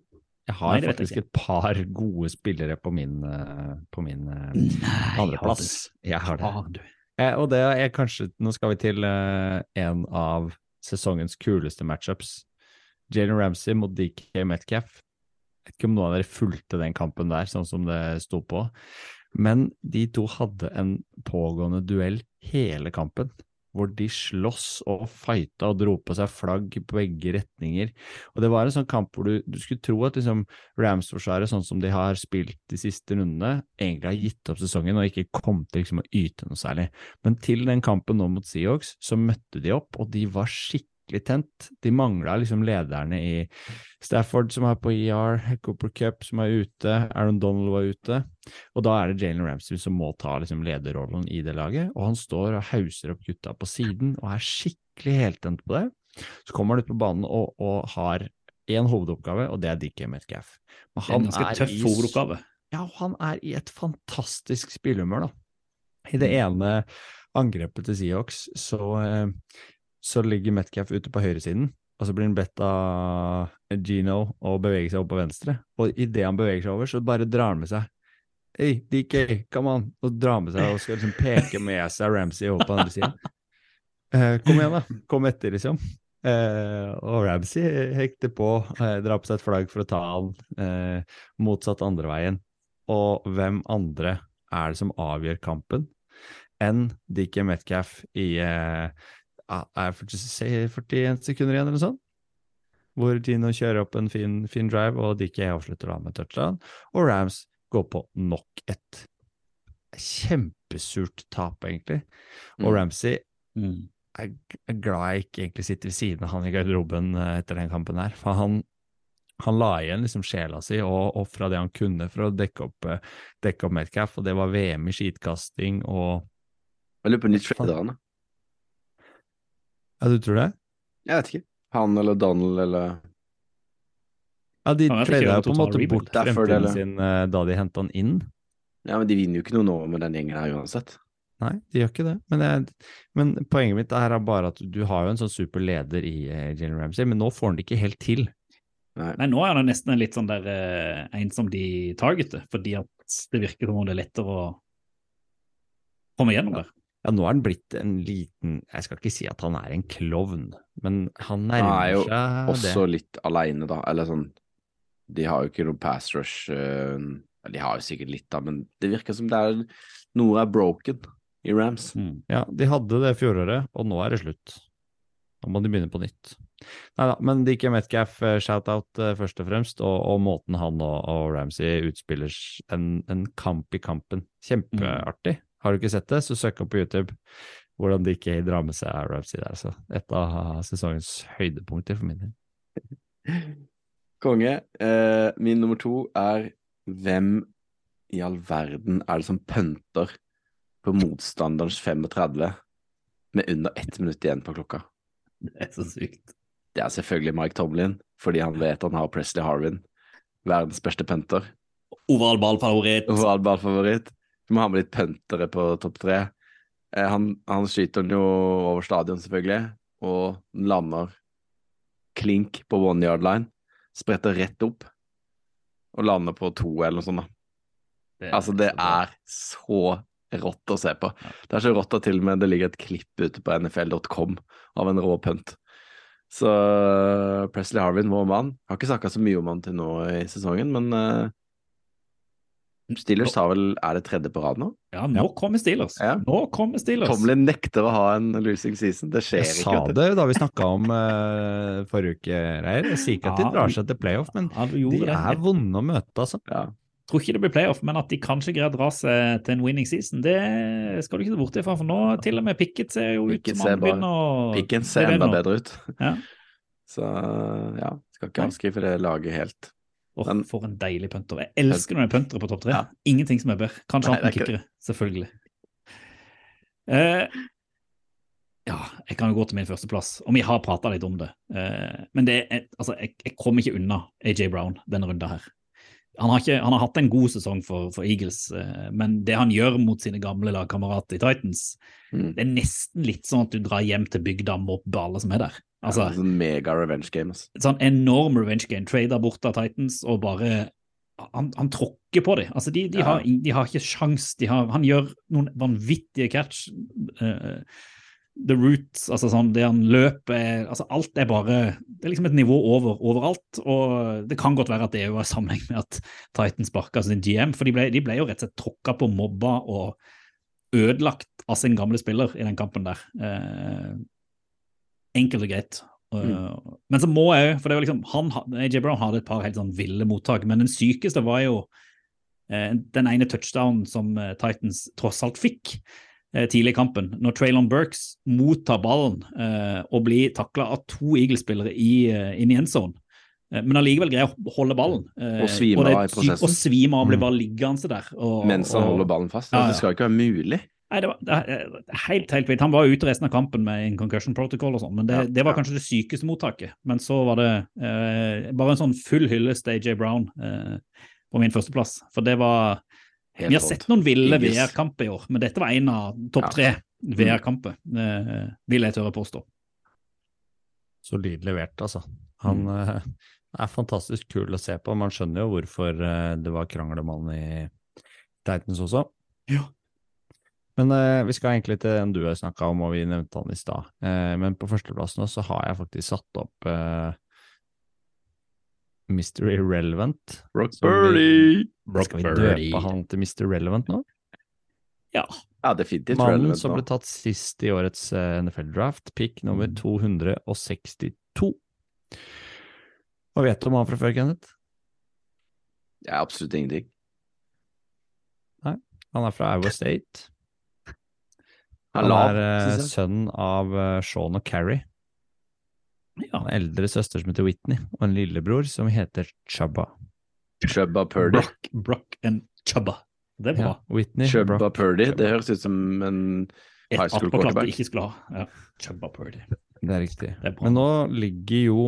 Jeg har Nei, faktisk jeg et par gode spillere på min, eh, på min eh, Nei, andreplass. Jeg har det. Du? Eh, og det er kanskje Nå skal vi til eh, en av sesongens kuleste matchups. Jalen Ramsey mot DK Metcalf. Jeg vet ikke om noen av dere fulgte den kampen der, sånn som det sto på. Men de to hadde en pågående duell hele kampen, hvor de sloss og fighta og dro på seg flagg på begge retninger. Og det var en sånn kamp hvor du, du skulle tro at liksom Rams-forsvaret, sånn som de har spilt de siste rundene, egentlig har gitt opp sesongen og ikke kom til liksom å yte noe særlig. Men til den kampen nå mot Seahawks, så møtte de opp, og de var skikkelig tent. De mangla liksom lederne i Stafford som er på ER, Cooper Cup som er ute, Aaron Donald var ute. Og da er det Jalen Ramsey som må ta liksom lederrollen i det laget, og han står og hauser opp gutta på siden og er skikkelig heltent på det. Så kommer han ut på banen og, og har én hovedoppgave, og det er DK Metcalf. Men Det er en ganske tøff hovedoppgave. Ja, han er i et fantastisk spillehumør, da. I det ene angrepet til Seahawks så, eh, så ligger Metcalf ute på høyresiden, og så blir han bedt av Gino å bevege seg opp på venstre. Og idet han beveger seg over, så bare drar han med seg Hei, DK, come on! Og drar med seg og skal liksom peke med seg Ramsey over på andre siden. Eh, kom igjen, da. Kom etter, liksom. Eh, og Ramsey hekter på, eh, drar på seg et flagg for å ta han eh, motsatt andre veien. Og hvem andre er det som avgjør kampen enn DK Metcalf i eh, er 40, 41 sekunder igjen, eller noe sånt? Hvor Gino kjører opp en fin, fin drive, og DK avslutter da med touchdown. Og Rams går på nok et kjempesurt tap, egentlig. Og Mm. Ramsey Mm. er, glad jeg ikke egentlig sitter ved siden av han i garderoben eh, etter den kampen her. For han, han la igjen liksom sjela si og ofra det han kunne for å dekke opp, eh, dekke opp Metcalf, og det var VM i skitkasting og Jeg lurer på nytt trader han, da. Ja, du tror det? Jeg vet ikke. Han eller Donald eller Ja, de Han trada jo på en måte bort fremtiden sin eh, da de henta han inn. Ja, men de vinner jo ikke noe nå med den gjengen her uansett. Nei, de gjør ikke det. Men, jeg, men poenget mitt er bare at du har jo en sånn super leder i uh, Jalen Ramsey, men nå får han det ikke helt til. Nei, nå er det nesten en litt sånn der eh, en som de targeter, fordi at det virker som om det er lettere å komme gjennom der. Ja, nå er han blitt en liten Jeg skal ikke si at han er en klovn, men han nærmer seg Han er jo Også det. litt aleine, da. Eller sånn De har jo ikke noe pass rush eh, De har jo sikkert litt, da, men det virker som det er noe er broken i Rams. Mm. Ja, de hadde det fjoråret, og nå er det slutt. Nå må de begynne på nytt. Nei da, men DK Metcalf, eh, shout-out eh, først og fremst, og, og måten han og, og Ramsey utspiller en, en kamp i kampen. Kjempeartig. Har du ikke sett det, så søk opp på YouTube hvordan DK drar med seg Ramsey der. Så et av sesongens høydepunkter for min del. (laughs) Konge. Eh, min nummer to er hvem i all verden er det som pønter på motstanderens 35 med under ett minutt igjen på klokka? Det er så sykt. Det er selvfølgelig Mike Tomlin, fordi han vet han har Presley Harvin, verdens beste pønter. Overall ballfavoritt. Ballfavoritt. Må ha med litt puntere på topp tre. Eh, han, han skyter den jo over stadion, selvfølgelig, og den lander klink på one yard line. Spretter rett opp og lander på to, eller noe sånt. da. Altså, det er så rått å se på. Det er så rått at til og med det ligger et klipp ute på nfl.com av en rå punt. Så Presley Harvin, vår mann, har ikke snakka så mye om han til nå i sesongen, men eh, Steelers har vel Er det tredje på rad nå? Ja, nå kommer Steelers. Ja. Nå kommer Steelers. Tomlin nekter å ha en losing season. Det skjer Jeg ikke. sa vet du. det da vi snakka om uh, forrige uke, Reier. Jeg sier ikke at de drar seg til playoff, men Ja, de det. er vonde å møte, altså. Ja. Jeg tror ikke det blir playoff, men at de kanskje greier å dra seg til en winning season, det skal du ikke se bort ifra. For nå til og med Pickett ser jo ut som ser han begynner å Pickett ser er enda bedre ut. Ja. Så ja, skal ikke anskrive avskrive det laget helt. Åh, Men- for en deilig punter. Jeg elsker når det er puntere på topp tre. Ja. Ingenting som er bedre. Kanskje annet enn er kickere, selvfølgelig. Eh, ja, jeg kan jo gå til min førsteplass, og vi har prata litt om det. Eh, men det er, altså, jeg, jeg kommer ikke unna AJ Brown denne runda her. Han har, ikke, han har hatt en god sesong for, for Eagles, eh, men det han gjør mot sine gamle lagkamerater i Titans, Mm. det er nesten litt sånn at du drar hjem til bygda og mobber alle som er der. Altså, ja, sånn mega revenge game. Altså. sånn enorm revenge game. Trader bort av Titans og bare Han, han tråkker på dem. Altså, de, de, Ja. har, de har ikke sjans. De har, han gjør noen vanvittige catch. Uh, the roots, altså sånn det han løper er- altså Alt er bare Det er liksom et nivå over overalt. Og det kan godt være at det er jo har sammenheng med at Titans sparka sin GM, for de ble, de ble jo rett og slett tråkka på, mobba og ødelagt av sin gamle spiller i den kampen der. Eh, enkelt og greit. Mm. Men så må jeg jo, for det var liksom han, AJ Brown hadde et par helt sånn ville mottak, men den sykeste var jo eh, den ene touchdownen som eh, Titans tross alt fikk eh, tidlig i kampen, når Traylon Burks mottar ballen eh, og blir takla av to Eagle-spillere i, eh, inn i end zone. Eh, Men allikevel greier å holde ballen. eh, Og svime av i prosessen. Og svime av, blir Mm. bare liggende der. Og, Mens han og- holder ballen fast. Ja, ja. Det skal ikke være mulig. Nei, det var det er helt, helt vilt. Han var ute resten av kampen med en concussion protocol og sånn, men det, Ja, det var ja. kanskje det sykeste mottaket. Men så var det eh, bare en sånn full hyllest til AJ Brown eh, på min førsteplass. For det var Helt Vi har sett noen ville VR-kamper i år, men dette var en av topp tre VR-kamper, eh, vil jeg tørre påstå. Solid levert, altså. Han eh, er fantastisk kul å se på. Man skjønner jo hvorfor eh, det var han i Titans også. Ja. Men eh, vi skal egentlig til den du har snakka om, og vi nevnte han i stad. Eh, men på førsteplass nå så har jeg faktisk satt opp eh, Mr. Irrelevant. Brock Birdie! Skal vi døpe han til Mr. Relevant nå? Ja. Ja, definitivt Mannen relevant som ble tatt sist i årets eh, NFL-draft, pick nummer 262. Hva vet du om han fra før, Kenneth? Ja, absolutt ingenting. Nei. Han er fra Iowa State. Han er er eh, sønn av eh, Sean og Carrie. Ja. En eldre søster som heter Whitney, og en lillebror som heter Chubba. Chubba Purdy. Brock, Brock and Chubba. Det er bra. Ja, Whitney, Chubba Brock, Purdy. Chubba. Det høres ut som en high school quarterback. vi ikke skulle ha. Ja. Chubba Purdy. Det er riktig. Det er. Men nå ligger jo,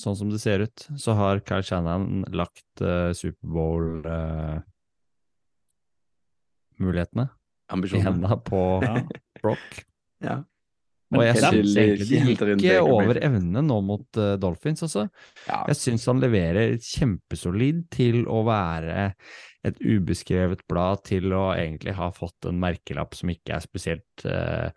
sånn som det ser ut, så har Kyle Shannon lagt uh, Superbowl-mulighetene i ambisjon. Henda på Ja. Brock. (laughs) Ja. Og jeg Men syns egentlig de til- til gikk over evne nå mot uh, Dolphins, altså. Ja. Jeg syns han leverer kjempesolid til å være et ubeskrevet blad, til å egentlig ha fått en merkelapp som ikke er spesielt, uh,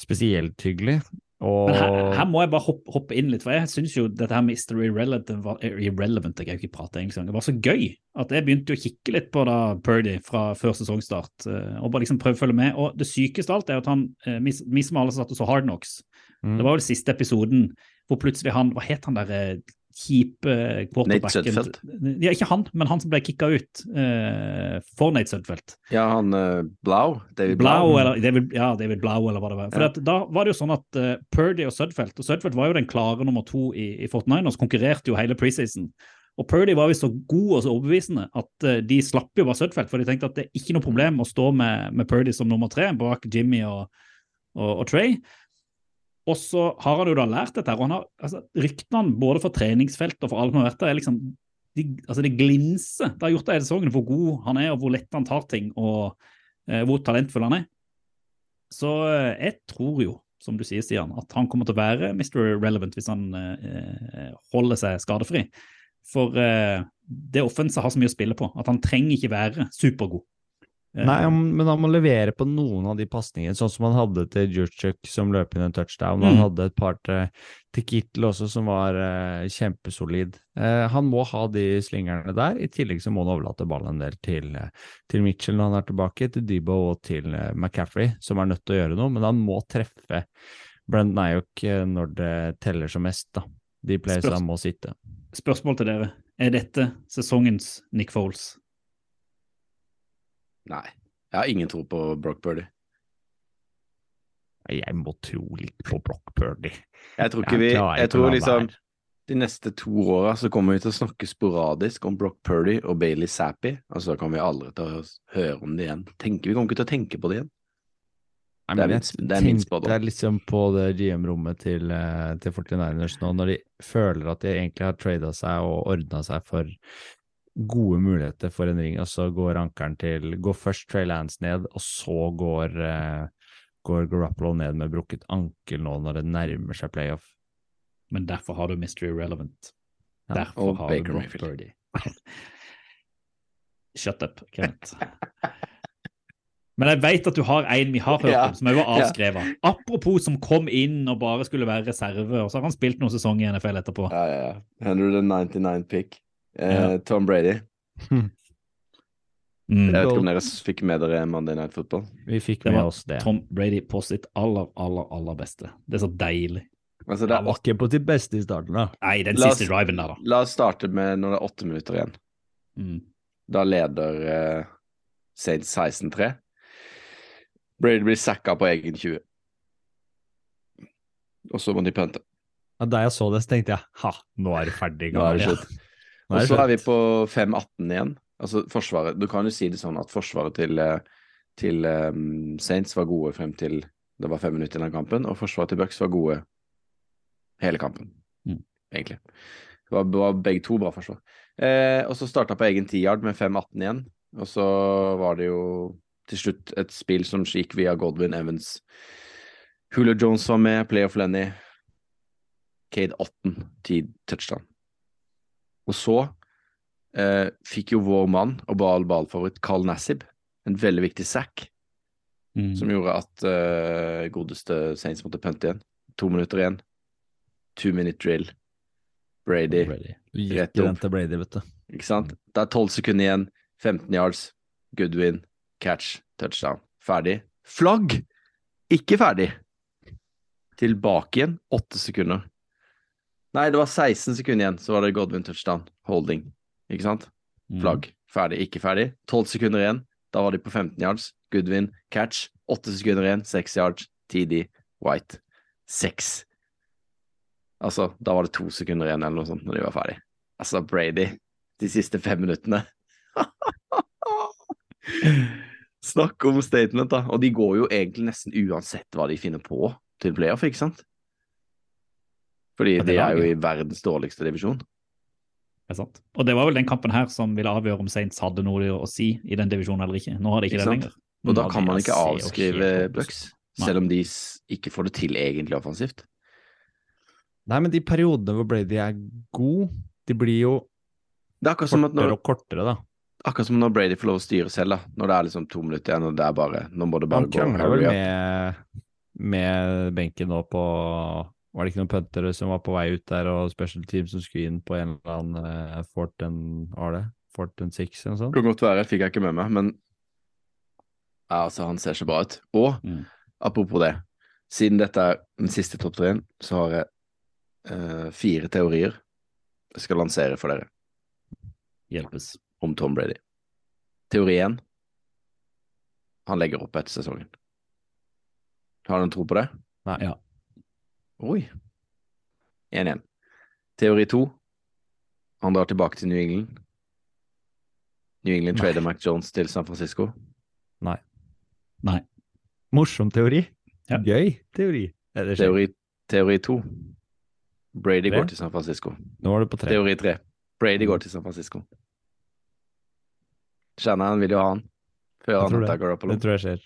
spesielt hyggelig. Og Men her, her må jeg bare hoppe, hoppe inn litt, for jeg syns jo dette her med History Irrelevant, var, irrelevant jeg kan ikke prate engelsk det var så gøy at jeg begynte å kikke litt på da Purdy fra før sesongstart, eh, og bare liksom prøve å følge med. Og det sykeste av alt er at han, eh, vi som alle satt og så Hard Knocks, Mm. det var jo den siste episoden hvor plutselig han, hva het han der eh, kjipe quarterbacken? Sudfeld. Ja, ikke han, men han som ble kicka ut uh, for Nate Sudfeldt. ja, han uh, Blau. David Blau, Blau. eller David, ja, David Blau, eller hva det var. For Ja. at da var det jo sånn at uh, Purdy og Sudfeldt Og Sudfeldt var jo den klare nummer to i, i så konkurrerte jo hele preseason. Og Purdy var jo så god og så overbevisende at uh, de slapp jo bare Sudfeldt, for de tenkte at det er ikke noe problem å stå med, med Purdy som nummer tre bak Jimmy og, og, og Trey. Og så har han jo da lært dette og han har, altså, ryktene både for treningsfelt og for alt som har vært der, er liksom de, altså det glinser. Det har gjort det hele sesongen hvor god han er, og hvor lett han tar ting, og eh, hvor talentfull han er. Så eh, jeg tror jo, som du sier, Stian, at han kommer til å være Mr. Relevant hvis han eh, holder seg skadefri. For eh, det offenset har så mye å spille på at han trenger ikke være supergod. Eh, Nei, men han må levere på noen av de pasningene, sånn som han hadde til Jurchuk som løp inn en touchdown. Han Mm. hadde et par til, til Kittel også som var eh, kjempesolid. Eh, han må ha de slingerne der, i tillegg så må han overlate ballen en del til, eh, til Mitchell når han er tilbake, til Debo og til eh, McCaffrey, som er nødt til å gjøre noe, men han må treffe Brent Ayok eh, når det teller som mest, da. De playsa må sitte. Spørsmål til dere. Er dette sesongens Nick Foles? Nei. Jeg har ingen tro på Brock Purdy. Jeg må tro litt på Brock Purdy. Jeg tror ikke vi Jeg tror liksom de neste to åra så kommer vi til å snakke sporadisk om Brock Purdy og Bailey Sappy, og så kommer vi aldri høre om det igjen. Tenker, vi kommer ikke til å tenke på det igjen. Nei, Det er min- det er min spådom. Det er liksom på det GM-rommet til, eh, til 49ers nå, når de føler at de egentlig har trada seg og ordna seg for gode muligheter for en ring, og så går ankeren til Går først Trey Lance ned, og så går, uh, går Garoppolo ned med brukket ankel nå når det nærmer seg playoff. Men derfor har du Mystery Relevant. Ja, Derfor og har Baker du Brock Mayfield. (laughs) Shut up, Kent. (laughs) Men jeg vet at du har en vi har hørt Ja, om, som òg var ja. avskrevet. Apropos som kom inn og bare skulle være reserve, og så har han spilt noen sesonger i NFL etterpå. Ja, ja, ja. 199 pick. Eh, Tom Brady. Mm. Jeg vet ikke om dere fikk med dere Monday Night Football. Vi fikk med oss det. Tom Brady på sitt aller, aller, aller beste. Det er så deilig. Altså, det Han er var ikke på sitt beste i starten, da. Nei, den La oss- siste driven der, da. La oss starte med når det er åtte minutter igjen. Mm. Da leder uh, Saints 16-3. Brady blir sacka på egen 20. Og så må de pønte. Ja, da jeg så det, så tenkte jeg ha, nå er det ferdig. Nå er det slutt. Og så er vi på 5-18 igjen. Altså forsvaret Du kan jo si det sånn at forsvaret til, til um, Saints var gode frem til det var fem minutter igjen av kampen, og forsvaret til Bucks var gode hele kampen, Mm. egentlig. Det var, var begge to bra forsvar. Eh, og så starta på egen tiard med 5-18 igjen, og så var det jo til slutt et spill som gikk via Godwin Evans. Hula Jones var med, Playoff Lenny. Cade Otten, tid touchdown. Og så eh, fikk jo vår mann og ball ballfavoritt Carl Nassib en veldig viktig sack, Mm. som gjorde at eh, godeste Saints måtte pønte igjen. To minutter igjen. Two minute drill. Brady, Brady. Rett opp. Brady, vet du. ikke sant? Det er tolv sekunder igjen. 15 yards. Goodwin. Catch. Touchdown. Ferdig. Flagg! Ikke ferdig. Tilbake igjen. Åtte sekunder. Nei, det var 16 sekunder igjen, så var det Godwin touchdown. Holding. Ikke sant? Mm. Flagg. Ferdig, ikke ferdig. 12 sekunder igjen. Da var de på 15 yards. Goodwin, catch. 8 sekunder igjen. 6 yards. TD, White. 6. Altså, da var det to sekunder igjen eller noe sånt når de var ferdig. Altså, Brady, de siste fem minuttene. (laughs) Snakk om statement, da. Og de går jo egentlig nesten uansett hva de finner på til playoff, ikke sant? Fordi det de er jo i verdens dårligste divisjon. Det er sant. Og det var vel den kampen her som ville avgjøre om Saints hadde noe å si i den divisjonen eller ikke. Nå har de ikke, Ikke det lenger. Og da kan man ikke avskrive helt Bucks, selv om de ikke får det til egentlig offensivt. Nei, men de periodene hvor Brady er god, de blir jo er kortere når, og kortere, da. akkurat som når Brady får lov å styre selv, da. Når det er liksom to minutter igjen, og det er bare Nå må det bare Han gå. krangla vel med, med benken nå på Var det ikke noen puntere som var på vei ut der, og special team som skulle inn på en eller annen uh, fort and Hva var det? Fort and six eller noe sånt? Det kan godt være, fikk jeg ikke med meg, men ja, altså, han ser så bra ut. Og Mm. apropos det, siden dette er den siste topp tre-en, så har jeg uh, fire teorier jeg skal lansere for dere Hjelpes. om Tom Brady. Teori én han legger opp etter sesongen. Har du en tro på det? Nei. Ja. Oi. 1-1. Teori 2. han drar tilbake til New England. New England trader Mac Jones til San Francisco. Nei. Nei. Morsom teori. Ja. Gøy teori. Det. Teori, teori to. Brady Tre? går til San Francisco. Nå var du på tre. Teori tre. Brady går til San Francisco. Shanahan vil jo ha han før Jeg han henter. Garoppolo. Det tror jeg skjer.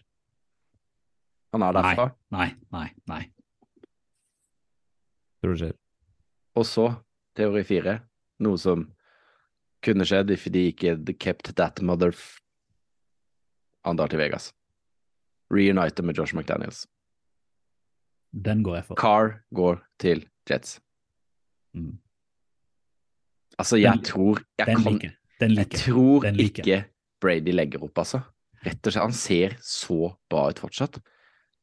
Han er derfra. Nei, nei, nei. Tror det skjer. Og så teori fire, noe som kunne skjedd if de ikke kept that mother Han drar til Vegas. Reunite med Josh McDaniels. Den går jeg for. Carr går til Jets. Mm. Altså, jeg Den- tror Jeg Den kan liker. Den liker jeg. tror Den liker ikke Brady legger opp, altså. Rett og slett. Han ser så bra ut fortsatt.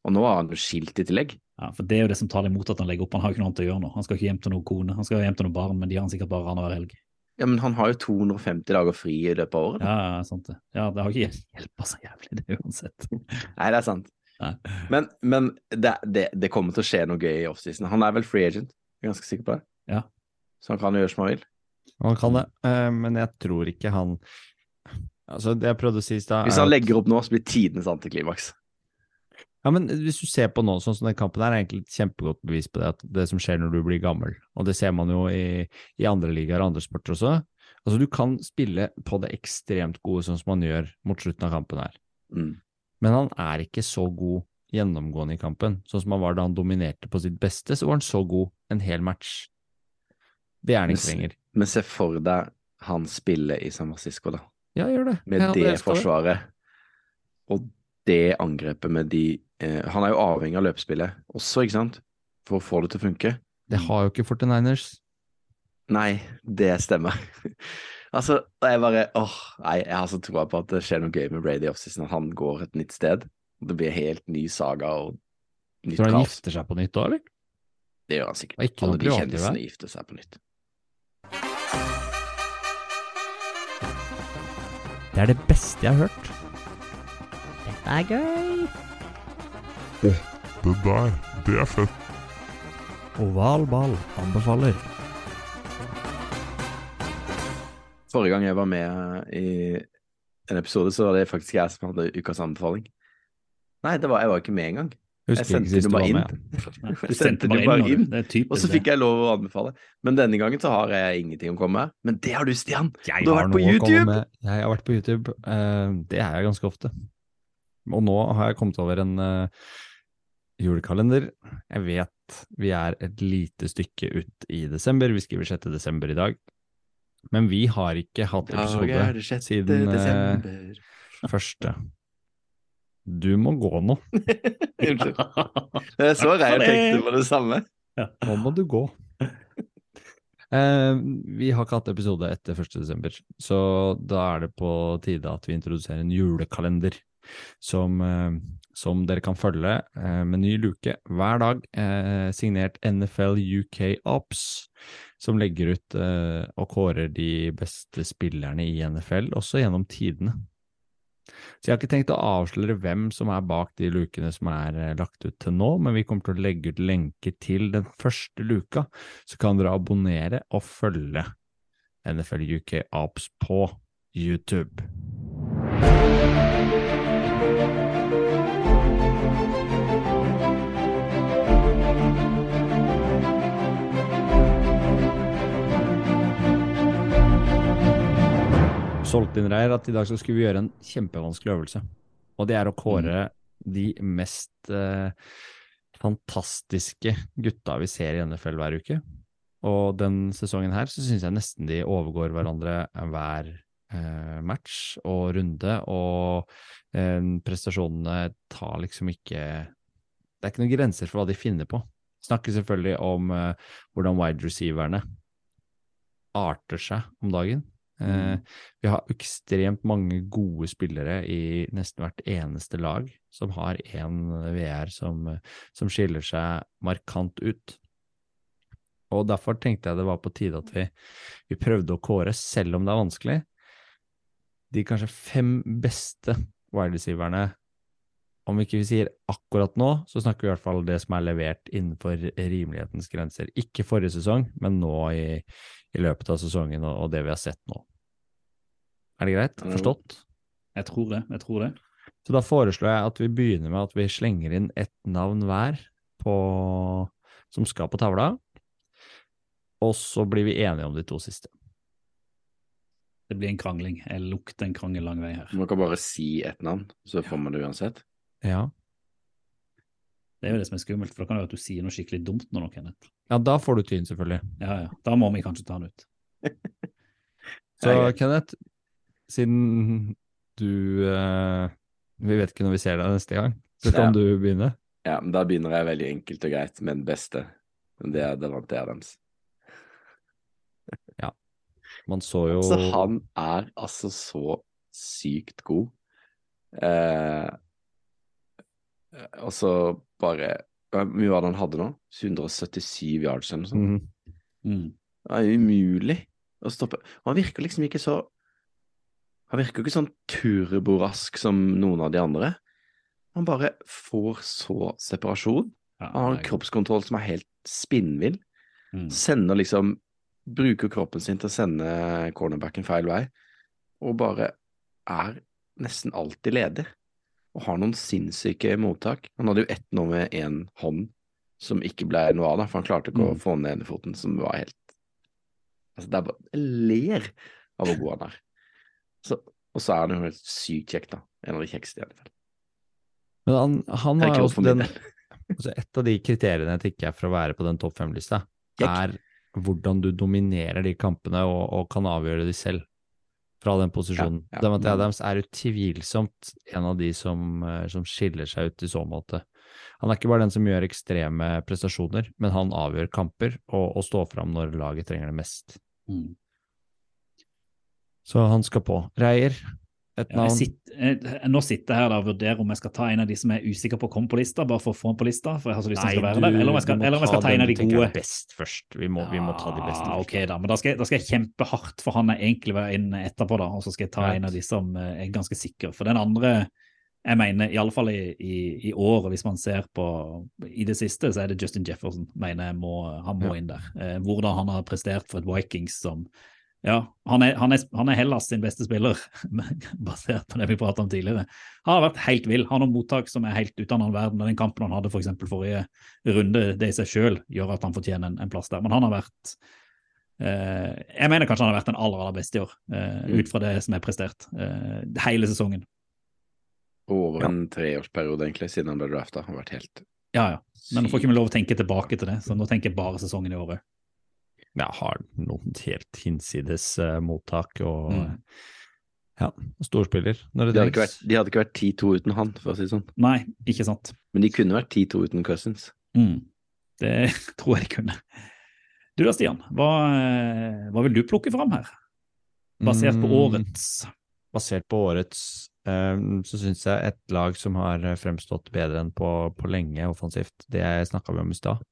Og nå har han jo skilt i tillegg. Ja, for Det er jo det som tar det imot at han legger opp. Han har jo ikke noe annet å gjøre nå. Han skal ikke hjem til noen kone, han skal hjem til noen barn, men de har han sikkert bare annenhver helg. Ja, men han har jo 250 dager fri i løpet av året. da. Ja, ja, sant det. Ja, det har ikke hjelpa så jævlig, det uansett. (laughs) Nei, det er sant. Nei. Men, men det, det, det kommer til å skje noe gøy i offseason. Han er vel free agent, jeg er ganske sikker på det. Ja. Så han kan jo gjøre som han vil. Han kan det, eh, men jeg tror ikke han Altså, det jeg prøvde å si i stad Hvis han legger opp nå, så blir tidenes antiklimaks. Ja, men hvis du ser på nå, sånn som den kampen her, er egentlig et kjempegodt bevis på det, at det som skjer når du blir gammel. Og det ser man jo i, i andre ligaer og andre sporter også. Altså, du kan spille på det ekstremt gode, sånn som man gjør mot slutten av kampen her. Mm. Men han er ikke så god gjennomgående i kampen. Sånn som han var da han dominerte på sitt beste, så var han så god en hel match. Det er han ikke Men- lenger. Men se for deg han spiller i San Francisco, da. Ja, gjør det. Med det forsvaret. Og det angrepet med de eh, Han er jo avhengig av løpespillet også, ikke sant? For å få det til å funke. Det har jo ikke 49ers. Nei, det stemmer. (laughs) altså, jeg bare åh, nei, jeg har så troa på at det skjer noe gøy med Brady i offseason, at han går et nytt sted. Det blir helt ny saga og nytt Tror du han gifter seg på nytt da, eller? Det gjør han sikkert. Og ikke Alle de kjendisene gifter seg på nytt. Det er det beste jeg har hørt. Dette er gøy. Det der, det er fett. Oval ball anbefaler. Forrige gang jeg var med i en episode, så var det faktisk jeg som hadde ukas anbefaling. Nei, det var, jeg var ikke med engang. Jeg sendte det (laughs) bare inn. Jeg sendte det bare inn. Det Og så fikk jeg lov å anbefale. Men denne gangen så har jeg ingenting å komme med. Men det har du, Stian! Du har har vært på YouTube! Jeg har vært på YouTube. eh, det er jeg ganske ofte. Og nå har jeg kommet over en uh, julekalender. Jeg vet vi er et lite stykke ut i desember. Vi skriver 6. desember i dag. Men vi har ikke hatt episode det 6. siden uh, (laughs) første. Du må gå nå. (laughs) Unnskyld. er så (laughs) jeg tenkte på det samme. Nå må du gå. Eh, vi har ikke hatt episode etter 1. desember, så da er det på tide at vi introduserer en julekalender som, eh, som dere kan følge eh, med ny luke hver dag, eh, signert NFL UK Ops, som legger ut og kårer de beste spillerne i NFL, også gjennom tidene. Så jeg har ikke tenkt å avsløre hvem som er bak de lukene som er lagt ut til nå, men vi kommer til å legge ut lenke til den første luka, så kan dere abonnere og følge NFL UK Ops på YouTube. Solgte inn Reir at i dag så skulle vi gjøre en kjempevanskelig øvelse. Og det er å kåre de mest eh, fantastiske gutta vi ser i NFL hver uke. Og den sesongen her så syns jeg nesten de overgår hverandre hver eh, match og runde, og eh, prestasjonene tar liksom ikke Det er ikke noen grenser for hva de finner på. Snakker selvfølgelig om eh, hvordan wide receiverne arter seg om dagen. Eh, vi har ekstremt mange gode spillere i nesten hvert eneste lag som har én VR som, som skiller seg markant ut. Og derfor tenkte jeg det var på tide at vi, vi prøvde å kåre, selv om det er vanskelig, de kanskje fem beste wide receiverne. Om vi ikke sier akkurat nå, så snakker vi i hvert fall det som er levert innenfor rimelighetens grenser. Ikke forrige sesong, men nå i, i løpet av sesongen og, og det vi har sett nå. Er det greit? Forstått? Jeg tror det. jeg tror det. Så da foreslår jeg at vi begynner med at vi slenger inn ett navn hver på, som skal på tavla, og så blir vi enige om de to siste. Det blir en krangling. Jeg lukter en krangel lang vei her. Man kan bare si ett navn, så får man det uansett. Ja. Det er jo det som er skummelt, for da kan det være at du sier noe skikkelig dumt nå, Kenneth. ja, da får du tyn, selvfølgelig. Ja, ja. Da må vi kanskje ta den ut. (laughs) Så Kenneth, siden du eh, Vi vet ikke når vi ser deg neste gang, så kan Ja. du begynne. Ja, men da begynner jeg veldig enkelt og greit med den beste. Det er Davante Adams. Man så jo Så han er altså så sykt god. Eh, og så bare Hvor mye var det han hadde nå? 177 yards eller noe sånt? Mm. Mm. Det er umulig å stoppe. Og han virker liksom ikke så Han virker ikke sånn turborask som noen av de andre. Han bare får så separasjon. Ja, Han har en kroppskontroll som er helt spinnvill. Mm. Sender liksom Bruker kroppen sin til å sende cornerbacken feil vei. Og bare er nesten alltid ledig. Og har noen sinnssyke mottak. Han hadde jo ett nå med én hånd som ikke ble noe av, da, for han klarte ikke å Mm. få ned ene foten, som var helt Altså, det er bare Jeg ler av hvor god han er. Så, og så er han jo helt sykt kjekk, da. En av de kjekkeste i NFL. Men han, han er har jo også den (laughs) altså Et av de kriteriene jeg tenker for å være på den topp fem-lista, er hvordan du dominerer de kampene og, og kan avgjøre de selv. Fra den posisjonen. Ja, ja. Davante Adams er utvilsomt en av de som, eh, som skiller seg ut i så måte. Han er ikke bare den som gjør ekstreme prestasjoner, men han avgjør kamper og, og står fram når laget trenger det mest. Mm. Så han skal på. Reier, sitter, jeg, nå sitter jeg her da og vurderer om jeg skal ta en av de som er usikker på å komme på lista, bare for å få den på lista, for jeg har så lyst til å være der, eller om jeg skal, eller om jeg skal ta en av de gode. best først. Vi må, vi må ta de beste. Først. ok da, men da skal, jeg, da skal jeg kjempe hardt for han jeg egentlig var inn etterpå, da, og så skal jeg ta Right. en av de som eh, er ganske sikre. For den andre, jeg mener, i alle fall i, i, i år, og hvis man ser på i det siste, så er det Justin Jefferson, mener jeg må, han må inn der. Eh, hvordan han har prestert for et Vikings som ja, han er, han, er, han er Hellas sin beste spiller, (laughs) basert på det vi pratet om tidligere. Han har vært helt vill. Han har mottak som er helt ute av annen verden. Den kampen han hadde for eksempel forrige runde, det i seg selv gjør at han fortjener en, en plass der. Men han har vært eh, Jeg mener kanskje han har vært den aller aller beste i år, eh, Mm. ut fra det som er prestert. Eh, hele sesongen. Over en treårsperiode, egentlig, siden han ble drafta. Har vært helt Ja, ja. Men nå får ikke vi lov å tenke tilbake til det, så nå tenker jeg bare sesongen i året. Jeg har noen helt hinsides uh, mottak og Mm. ja, storspiller når det De hadde ikke vært, de hadde ikke vært 10-2 uten han, for å si det sånn. Nei, ikke sant. Men de kunne vært 10-2 uten Cousins. Mm. Det (laughs) tror jeg de kunne. Du da, Stian. Hva, eh, hva vil du plukke fram her? Basert på Mm, årets Basert på årets eh, så syns jeg et lag som har fremstått bedre enn på, på lenge offensivt, det jeg snakka om i stad.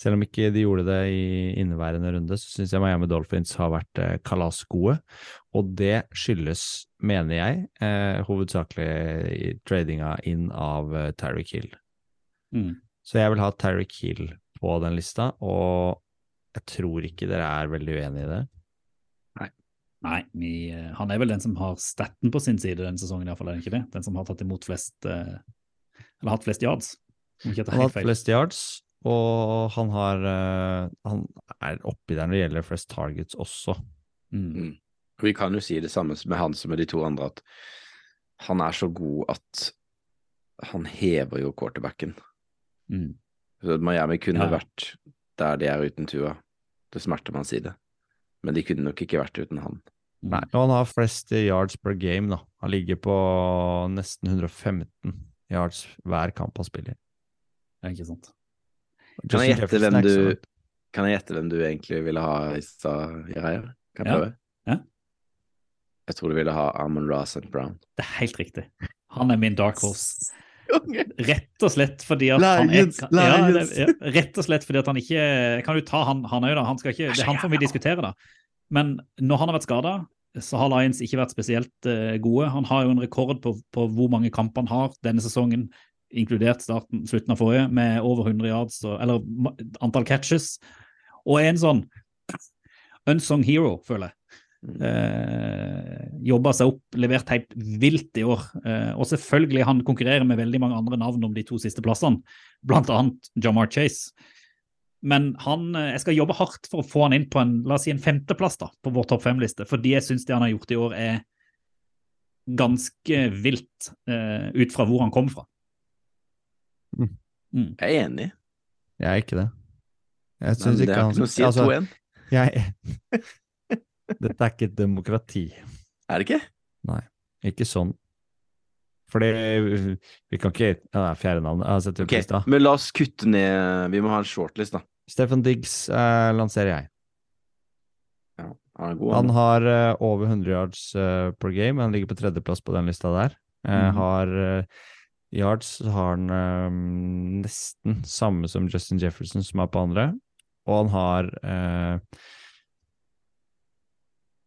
Selv om ikke de gjorde det i inneværende runde, så syns jeg Miami Dolphins har vært eh, kalasgode. Og det skyldes, mener jeg, eh, hovedsakelig tradinga inn av eh, Tyreek Hill. mm. Så jeg vil ha Tyreek Hill på den lista, og jeg tror ikke dere er veldig uenig i det. Nei, vi, eh, han er vel den som har staten på sin side denne sesongen, iallfall, det ikke det? Den som har tatt imot flest eh, Eller hatt flest yards. Han har hatt flest yards, og han har eh, Han er oppi der når det gjelder flest targets også. Mm. Mm. Vi kan jo si det samme med han som med de to andre, at han er så god at han hever jo quarterbacken. Mm. Så Miami kunne Ja. vært der de er uten Tua. Det smerter meg å si det. Men de kunne nok ikke vært uten han. Nei, og han har flest yards per game, da. Han ligger på nesten 115 yards hver kamp han spiller. Det er ikke sant. Kan jeg, gjette hvem du, kan jeg gjette hvem du egentlig ville ha i stad, Jereir? Kan jeg Ja. prøve? Ja. Jeg tror du ville ha Amon Ra St. Brown. Det er helt riktig. Han er min dark horse. (laughs) Rett og slett fordi at han er, Lions, ja, Lions. det, ja, Rett og slett fordi at han ikke kan du ta han, han òg, da. Han ikke, det er han får vi diskutere, da. Men når han har vært skada, så har Lions ikke vært spesielt uh, gode. Han har jo en rekord på, på hvor mange kamper han har denne sesongen, inkludert starten, slutten av forrige, med over 100 yards, eller antall catches. Og er en sånn unsung hero, føler jeg. Eh, Jobba seg opp, levert helt vilt i år. Eh, og selvfølgelig, han konkurrerer med veldig mange andre navn om de to siste plassene, annet Jamar Chase. Men han, eh, jeg skal jobbe hardt for å få han inn på en la oss si en femteplass da, på vår topp fem-liste, fordi jeg syns det han har gjort i år, er ganske vilt eh, ut fra hvor han kom fra. Jeg er enig. Jeg er ikke det. Jeg syns det ikke han ikke noe å si. altså, 2-1. jeg, (laughs) Dette er ikke et demokrati. Er det ikke? Nei, Ikke sånn. Fordi Vi kan ikke Ja, det er fjerde navnet. Jeg har sett det Ok, på lista. Men la oss kutte ned Vi må ha en shortlist, da. Stefan Diggs eh, lanserer jeg. Ja, han er god. Han Han. har eh, over 100 yards eh, per game. Han ligger på tredjeplass på den lista der. Eh, Mhm. Har eh, yards, har han eh, nesten samme som Justin Jefferson, som er på andre. Og han har eh,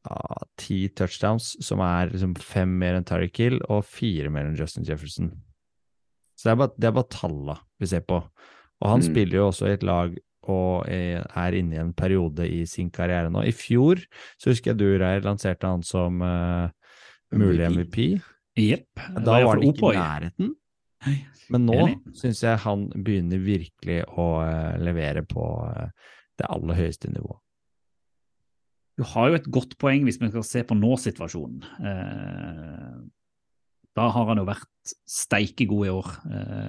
ja, ti touchdowns, som er liksom fem mer enn Tariq Hill og fire mer enn Justin Jefferson. Så det er bare, det er bare talla vi ser på. Og han Mm. spiller jo også i et lag og er er inne i en periode i sin karriere nå. I fjor så husker jeg du, Reir, lanserte han som uh, mulig MVP. Jepp. Da var han ikke i nærheten. Men nå syns jeg han begynner virkelig å eh, levere på eh, det aller høyeste nivået. Du har jo et godt poeng hvis vi skal se på nå-situasjonen. Eh, da har han jo vært steike god i år.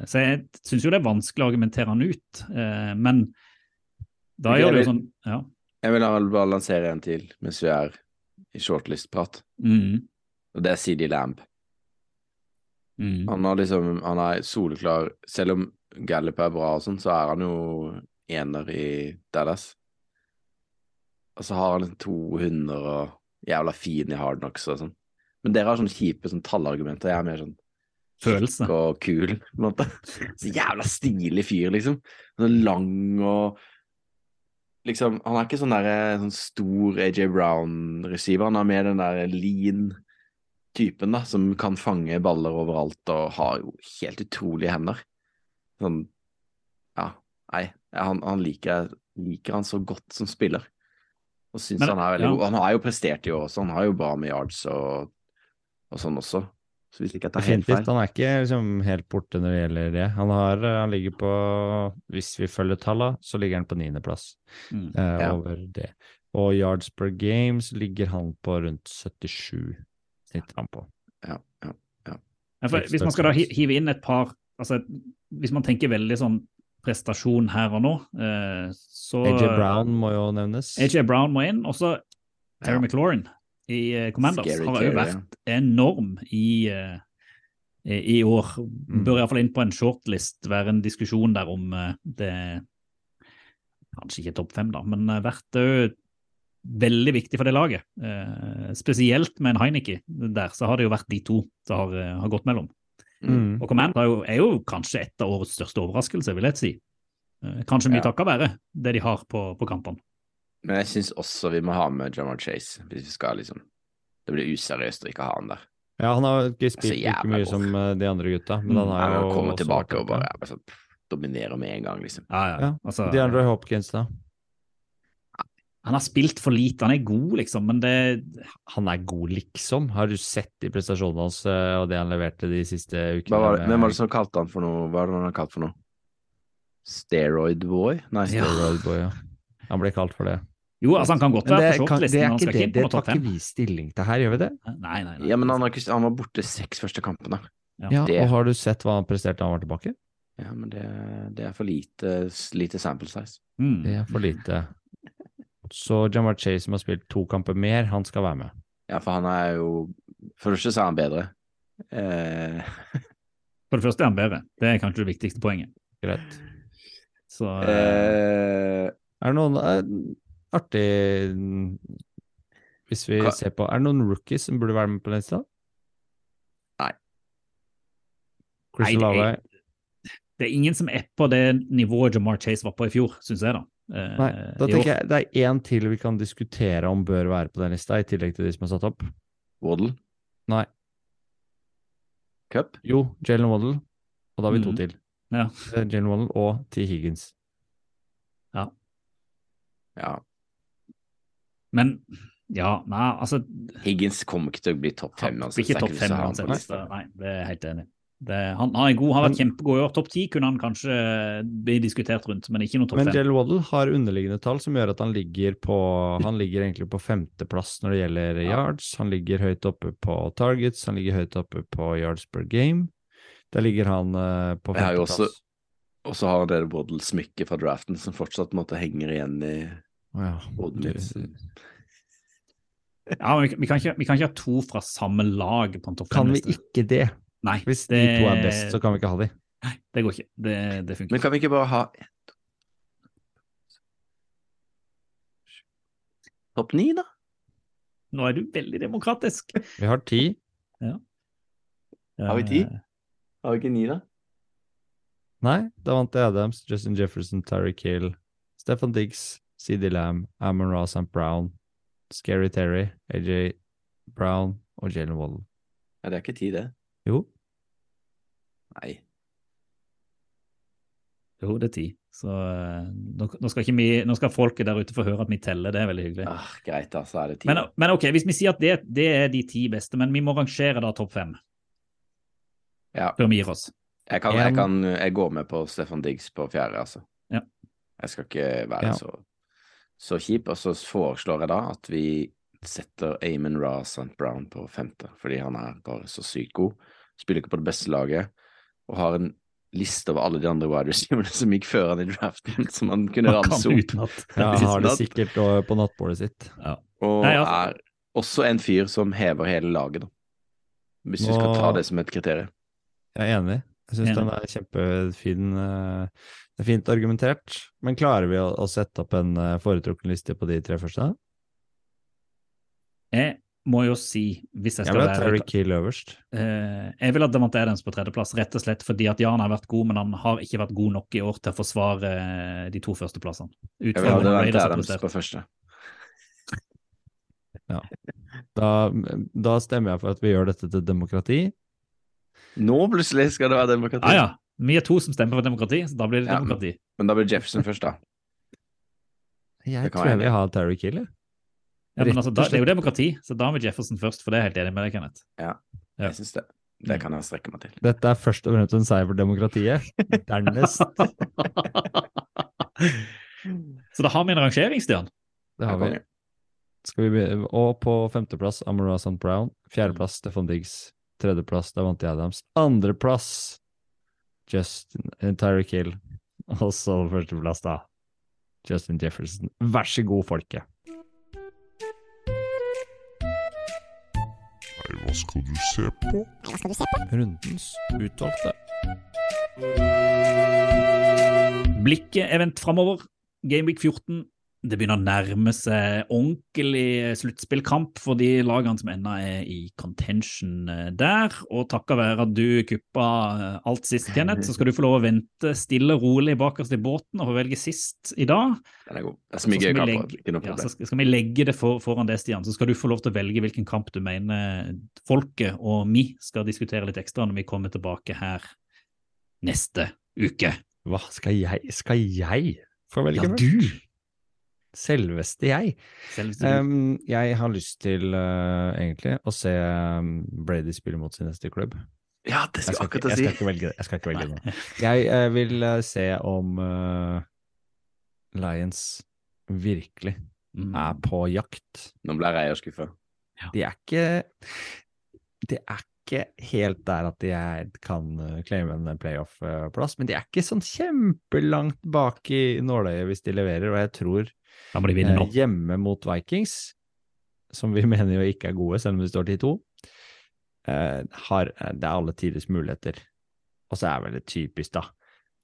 Så jeg syns jo det er vanskelig å argumentere han ut. Men da gjør det jo sånn ja. Jeg vil bare lansere en til mens vi er i shortlist-prat, Mm. og det er CD Lamb. Mm. Han har liksom, han er soleklar Selv om Gallup er bra og sånn, så er han jo ener i Dallas. Og så har han liksom to hunder og jævla fin i hard knocks og sånn. Men dere har sånne kjipe sånn tallargumenter. Jeg er mer sånn Følelse. og kul, på en måte. (laughs) Så jævla stilig fyr, liksom. Sånn lang og Liksom, han er ikke sånn der sånn stor AJ Brown-receiver. Han er mer den der lean typen, da, som kan fange baller overalt og har jo helt utrolige hender. Sånn Ja, nei, han, han liker, liker han så godt som spiller. Og syns Men, han er veldig ja. god. Han har jo prestert i år også, han har jo bra med yards og, og sånn også. Så hvis ikke jeg tar helt feil Han er ikke liksom helt borte når det gjelder det. Han, har, eh, han ligger på Hvis vi følger tallene, så ligger han på niendeplass Mm. eh, Ja. over det. Og yards per game ligger han på rundt 77, på. Ja, ja. Ja, for hvis man skal da hive inn et par altså Hvis man tenker veldig sånn prestasjon her og nå, eh, så AJ Brown må jo nevnes. AJ Brown må inn. Også Terry Ja. McLaurin i eh, Commanders Scary har jo vært enorm i, eh, i år. Mm. Bør iallfall inn på en shortlist, være en diskusjon der om eh, det Kanskje ikke topp fem, da, men vært veldig viktig for det laget. Eh, spesielt med en Heineke der, så har det jo vært de to som har, eh, har gått mellom. Mm. Og Command er jo, er jo kanskje et av årets største overraskelser, vil jeg si. Eh, Kanskje mye Ja. takket være det de har på, på kampene. Men jeg syns også vi må ha med Jamar Chase, hvis vi skal liksom Det blir useriøst å ikke ha han der. Ja, han har ikke spilt like mye bort. som eh, de andre gutta, men han Mm. har Han jo kommer også tilbake og bare, ja, sånn, dominerer med en gang, liksom. Ja, ja. Ja, Altså, DeAndre Hopkins, da? Han har spilt for lite, han er god, liksom, men det Han er god, liksom. Har du sett de prestasjonene hans eh, og det han leverte de siste ukene? Hva var det, hvem var det som kalte han for noe? Hva var det han kalt for noe? Steroid boy? Nei, Ja. Steroid boy, ja. Han ble kalt for det. Jo, altså, han kan godt være det, på det shortlisten, er ikke det, det tar ikke vi stilling til her, gjør vi det? Nei, nei, nei. Ja, men han, har ikke, han var borte seks første kampene. Ja, Det- Og har du sett hva han presterte da han var tilbake? Ja, men det, det er for lite, lite sample size. Mm. Det er for lite. Så Jamar Chase, som har spilt to kamper mer, han skal være med. Ja, for han er jo For det første så er han bedre. Eh, (laughs) For det første er han bedre. Det er kanskje det viktigste poenget. Greit. Så eh, eh, Er det noen eh, artig Hvis vi Hva- ser på Er det noen rookies som burde være med på lista? Nei. Chris Nei, det er- det er ingen som er på det nivået Jamar Chase var på i fjor, syns jeg, da. Eh, Nei, da tenker jeg det er én til vi kan diskutere om bør være på den lista, i tillegg til de som er satt opp. Waddle? Nei. Cup? Jo, Jalen Waddle. Og da har vi to Mhm. til. Ja. Eh, Jalen Waddle og T. Higgins. Ja. Ja. Men ja, nei, altså Higgins kommer ikke til å bli topp fem. Altså, ikke topp fem uansett. på Nei, det er helt enig. Det, han, han er god, han har vært kjempegod i år. Topp ti kunne han kanskje bli diskutert rundt, men ikke noe topp Men fem. Jalen Waddle har underliggende tall som gjør at han ligger på Han ligger egentlig på femteplass når det gjelder yards. Han ligger høyt oppe på targets, han ligger høyt oppe på yards per game. Der ligger han uh, på femteplass. Og så har dere Waddle smykket fra draften som fortsatt måtte en henger igjen i ja. hodet mitt. Ja, men vi, vi, kan ikke, vi kan ikke ha to fra samme lag på en topp Kan vi ikke det? Nei, Hvis det, de to er best, så kan vi ikke ha de. Nei, det går ikke. Det, det funker Men kan vi ikke bare ha Topp ni, da? Nå er du veldig demokratisk. Vi har ti. Har vi ti? Har vi ikke ni, da? Nei, Davante Adams, Justin Jefferson, Tyreek Hill, Stefan Diggs, CD Lamb, Amon Ross and Brown, Scary Terry, AJ Brown og Jalen Wallen. Nei, det er ikke ti, det. Jo, Nei. Jo, det er ti. Så eh, nå, nå, skal ikke vi, nå skal folket der ute få høre at vi teller, det er veldig hyggelig. Ah, greit, da, så er det ti. Men, men ok, hvis vi sier at det, det er de ti beste, men vi må rangere da topp fem ja. før vi gir oss. Jeg, kan, jeg, kan, jeg går med på Stefan Diggs på fjerde, altså. Ja. Jeg skal ikke være Ja. så, så kjip. Og så foreslår jeg da at vi setter Amon Ra St. Brown på femte, fordi han er bare så sykt god. Spiller ikke på det beste laget, og har en liste over alle de andre wide receiverne som gikk før han i draften, som han kunne ramse opp. (laughs) ja, han har det sikkert på nattbordet sitt. Ja. Og, Nei, ja. er, også en fyr som hever hele laget, da. Hvis vi skal ta det som et kriterium. Jeg er enig. Jeg syns den er kjempefin. eh, Det er fint argumentert. Men klarer vi å, å sette opp en eh, foretrukken liste på de tre første? Jeg må jo si, hvis jeg skal Jeg vil ha Terry Kill øverst. Eh, jeg vil ha Devante Adams på tredjeplass, rett og slett fordi at Jan har vært god, men han har ikke vært god nok i år til å forsvare eh, de to førsteplassene. Jeg vil ha hvordan Devante Adams på første. (laughs) Da, da stemmer jeg for at vi gjør dette til demokrati. Nå plutselig skal det være demokrati. Ja, ja. Vi er to som stemmer for demokrati, så da blir det Ja. demokrati. Men da blir Jefferson først, da. Jeg tror jeg vil ha Terry Kill. jeg. Ja, men altså, da, det er jo demokrati, så da vi Jefferson først, for det er jeg helt enig med deg, Kenneth. Ja. Jeg synes det. Det kan jeg strekke meg til. Dette er først og fremst en seier for demokratiet. Dernest (laughs) Så da har vi en rangering, Stian. Det har vi. Skal vi og på femteplass Amara St. Brown. Fjerdeplass Stefan Diggs. Tredjeplass Davante Adams. Andreplass Justin Tyreek Hill. Kill. Og så førsteplass, da. Justin Jefferson. Vær så god, folket. Hva skal du se på? Hva skal du se på? Rundens utvalgte. Blikket er vendt framover. Gameweek 14. Det begynner å nærme seg ordentlig sluttspillkamp for de lagene som ennå er i contention eh, der. Og takket være at du kuppa eh, alt sist, Kenneth, så skal du få lov å vente stille og rolig bakerst i båten og få velge sist i dag. Den er god. Det er så mye Så gøy skal vi kamper. legge- Ikke noe Ja, så skal, vi legge det for, foran det, Stian, så skal du få lov til å velge hvilken kamp du mener folket og vi skal diskutere litt ekstra når vi kommer tilbake her neste uke. Hva skal jeg Skal jeg få velge Ja, først? du! Selveste jeg. Selveste. Um, jeg har lyst til, uh, egentlig, å se um, Brady spille mot sin neste klubb. Ja, det Jeg skal akkurat jeg ikke, akkurat skal si. ikke velge det. Jeg skal ikke velge det. Jeg uh, vil uh, se om Lions virkelig Mm. er på jakt. Nå ble jeg skuffa. De er ikke De er ikke helt der at de er, kan eh, claime en playoff-plass, men de er ikke sånn kjempelangt bak i nåløyet hvis de leverer, og jeg tror eh, hjemme mot Vikings, som vi (laughs) mener jo ikke er gode, selv om de står 10-2, eh, har, det er alle tiders muligheter. Og så er det typisk, da,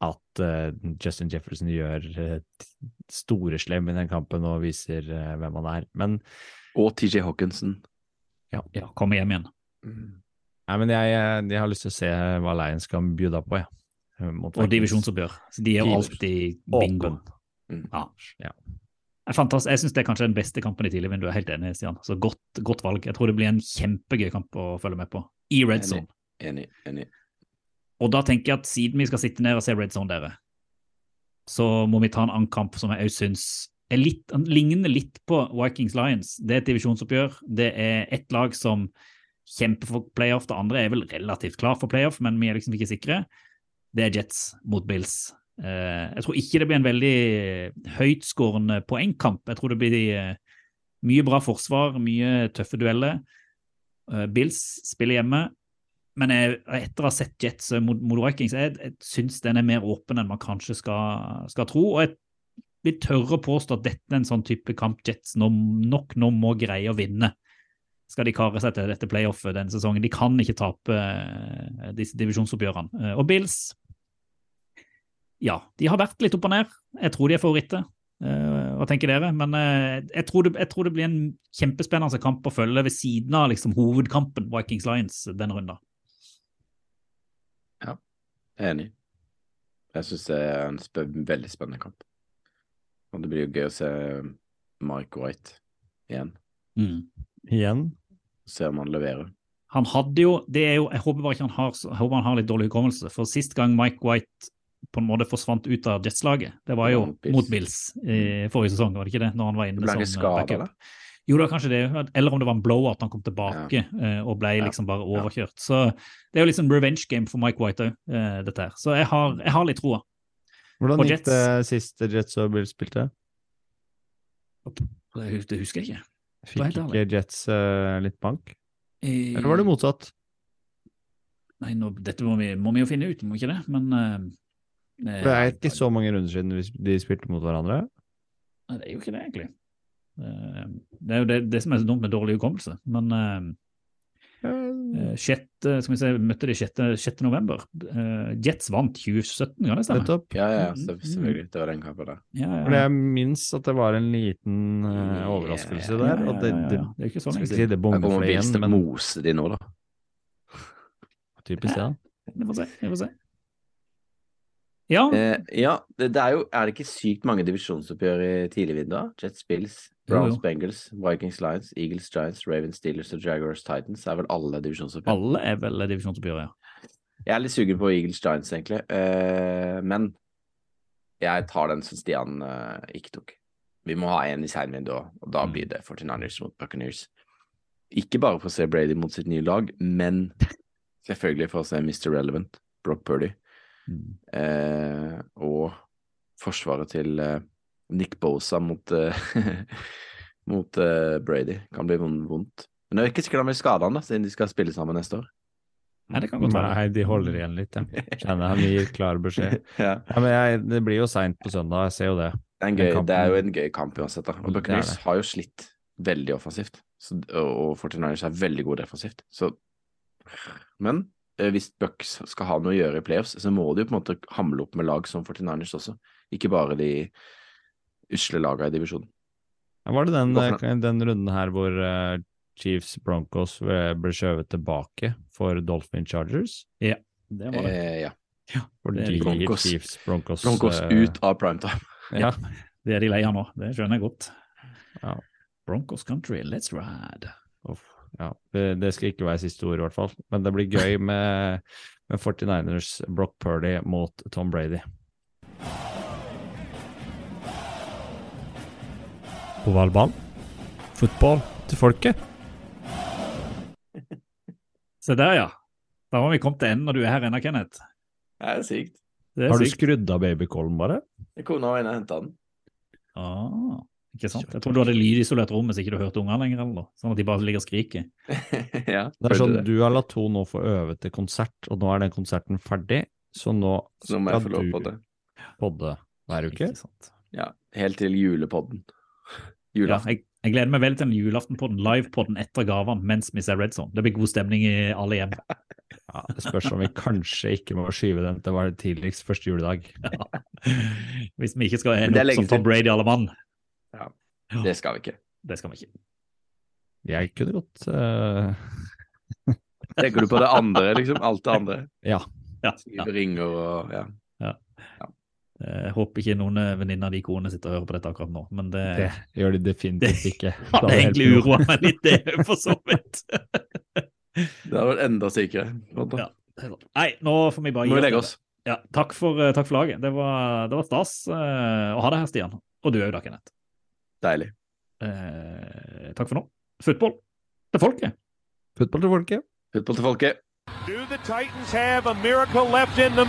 at eh, Justin Jefferson gjør eh, store slem i den kampen og viser eh, hvem han er. Men, Og TJ Hawkinson. Ja, komme hjem igjen. Nei, men jeg, eh, jeg har lyst til å se hva Lions kan bjuda på, jeg. eh, mot Og divisjonsoppgjør. Så de er jo alltid bingoen. Mm. Ja. Ja. Fantastisk. Jeg syns det er kanskje den beste kampen i tidligvinduet. Jeg er helt enig, Stian. Så godt, godt valg. Jeg tror det blir en kjempegøy kamp å følge med på. I red zone. Enig. enig. Og da tenker jeg at siden vi skal sitte ned og se red zone, dere, så må vi ta en annen kamp som jeg òg syns litt, ligner litt på Vikings Lions. Det er et divisjonsoppgjør. Det er ett lag som kjemper for playoff. Det andre er vel relativt klar for playoff, men vi er liksom ikke sikre. Det er Jets mot Bills. Eh, jeg tror ikke det blir en veldig høytskårende poengkamp. Jeg tror det blir eh, mye bra forsvar, mye tøffe dueller. Eh, Bills spiller hjemme. Men jeg, etter å ha sett Jets eh, mot, mot Vikings, jeg, jeg syns den er mer åpen enn man kanskje skal, skal tro. Og jeg vil tørre å påstå at dette er en sånn type kamp Jets nok nå må greie å vinne. Skal de kare seg til dette playoffet denne sesongen. De kan ikke tape eh, disse divisjonsoppgjørene. Eh, og Bills, ja, de har vært litt opp og ned. Jeg tror de er favoritter. Eh, hva tenker dere? Men jeg, tror det, jeg tror det blir en kjempespennende kamp å følge ved siden av liksom, hovedkampen Vikings Lions denne runden. Ja, Jeg er enig. Jeg syns det er en sp veldig spennende kamp. Og det blir jo gøy å se Mike White igjen. Igjen. Se om han leverer. Han hadde jo, det er jo, Jeg håper bare ikke han har, jeg håper han har litt dårlig hukommelse. For sist gang Mike White på en måte forsvant ut av Jets-laget, det var jo Mot Bills. mot Bills i forrige sesong, var det ikke det? Når han var inne ble som eh, backup. eller? Jo, det var kanskje det. Eller om det var en blowout, han kom tilbake ja. og ble liksom bare overkjørt. Så det er jo liksom revenge game for Mike White òg, dette her. Så jeg har, jeg har litt troa. Hvordan gikk det sist Jets og Bills spilte? Det husker jeg ikke. Fikk ikke. Jets uh, litt bank? Eh, Eller var det motsatt? Nei, nå, dette må vi, må vi jo finne ut, må ikke det? Men eh, eh, Det er ikke så mange runder siden de spilte mot hverandre. Nei, det er jo ikke det, egentlig. Eh, Det er jo det, det som er så dumt med dårlig hukommelse. Men eh, eh, sjette, skal vi se, møtte de 6. 6. november. Eh, Jets vant 2017, kan det stemme? Nettopp. Ja, ja, selvfølgelig. Det var den kampen der. Ja, ja, For jeg minnes at det var en liten uh, overraskelse Ja, der. ja, Og det, det. Det er ikke sånn, siden. det bommer for igjen, men mose de nå, da. typisk ja. Vi får se. Vi får se. Ja, Eh, ja, det, det er jo Er det ikke sykt mange divisjonsoppgjør i tidligvinduet? Jets, Bills, Browns. Bengals, Vikings, Lions, Eagles, Giants, Ravens, Steelers og Jaguars, Titans er vel alle divisjonsoppgjør. alle er vel divisjonsoppgjør, ja. Jeg er litt sugen på Eagles, Giants, egentlig. uh, men jeg tar den som Stian uh, ikke tok. Vi må ha en i seinvinduet, og da blir det 49ers mot Buccaneers. Ikke bare for å se Brady mot sitt nye lag, men selvfølgelig for å se Mr. Relevant, Brock Purdy. Mm. uh, og forsvaret til Nick Bosa mot, eh, (laughs) mot eh, Brady kan bli vondt. Men det er ikke sikkert han blir skada, siden de skal spille sammen neste år. Nei, det kan godt være. Nei, de holder igjen litt, ja. Kjenner han gir klar beskjed. (laughs) Ja. Ja, men jeg, det blir jo seint på søndag, jeg ser jo det. Det er, en gøy, det er jo en gøy kamp uansett. da. Og er Buccaneers har jo slitt veldig offensivt, så, og og 49ers er veldig gode defensivt. Så, men eh, hvis Bucks skal ha noe å gjøre i playoffs, så må de jo på en måte hamle opp med lag som 49ers også, ikke bare de usle laga i divisjonen. Var det den, eh, den runden her hvor eh, Chiefs Broncos eh, ble skjøvet tilbake for Dolphin Chargers? Ja, Det var det. Eh, ja. Fordi Det er Broncos. Chiefs Broncos, Broncos ut av primetime. Ja. Det er de lei av nå, det skjønner jeg godt. Ja. Broncos country, let's ride. Uff, ja. Det, det skal ikke være siste ord, i hvert fall. Men det blir gøy med, med 49ers Brock Purdy mot Tom Brady. Ovalball. Fotball til folket. (laughs) Se der, ja. Da har vi kommet til enden når du er her ennå, Kenneth. Det er sykt. Det er Har du sykt. skrudd av babycallen, bare? Kona var inne og henta den. Ah, ikke sant? Jeg tror du hadde lydisolert rommet så ikke du hørte ungene lenger, eller noe. Sånn at de bare ligger og skriker. (laughs) ja, Det er sånn, det. Du har latt henne nå få øve til konsert, og nå er den konserten ferdig. Så nå Så må jeg få lov på det. podde hver uke. Ikke sant? Ja, helt til julepodden. Ja, jeg, jeg gleder meg veldig til en julaften på den livepodden etter gavene mens vi ser Red Zone. Det blir god stemning i alle hjem. (laughs) Ja, det spørs om vi kanskje ikke må skyve den til var tidligst første juledag. (laughs) Hvis vi ikke skal ende opp som Tom. Brady alle mann. Ja, Det skal vi ikke. Det skal vi ikke. Jeg kunne godt uh... (laughs) Tenker du på det andre, liksom? Alt det andre? Ja. Ja, ja. Skrive ringer og ja. Jeg håper ikke noen eh, venninner av de konene sitter og hører på dette akkurat nå, men det, Det gjør de definitivt ikke. hadde (laughs) Da er egentlig uroa meg litt, det, for så vidt. (laughs) Det hadde vært enda sykere. Ja. Nei, nå får vi bare Må vi gi legge oss. Ja, takk for, eh, takk for laget. Det var, det var stas eh, å ha deg her, Stian. Og du òg, da, Kenneth. Deilig. Eh, takk for nå. Football til folket. Football til folket. Football til folket. Do the Titans have a miracle left in them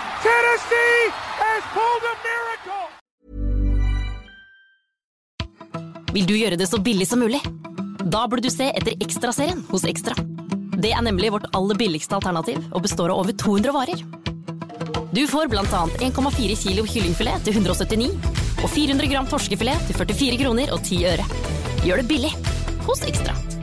Tennessee has pulled a miracle. Vil du gjøre det så billig som mulig? Da burde du se etter Ekstraserien hos Ekstra. Det er nemlig vårt aller billigste alternativ og består av over 200 varer. Du får annet 1,4 kilo kyllingfilet til 179 og 400 gram torskefilet til 44 kroner og 10 øre. Gjør det billig hos Ekstra.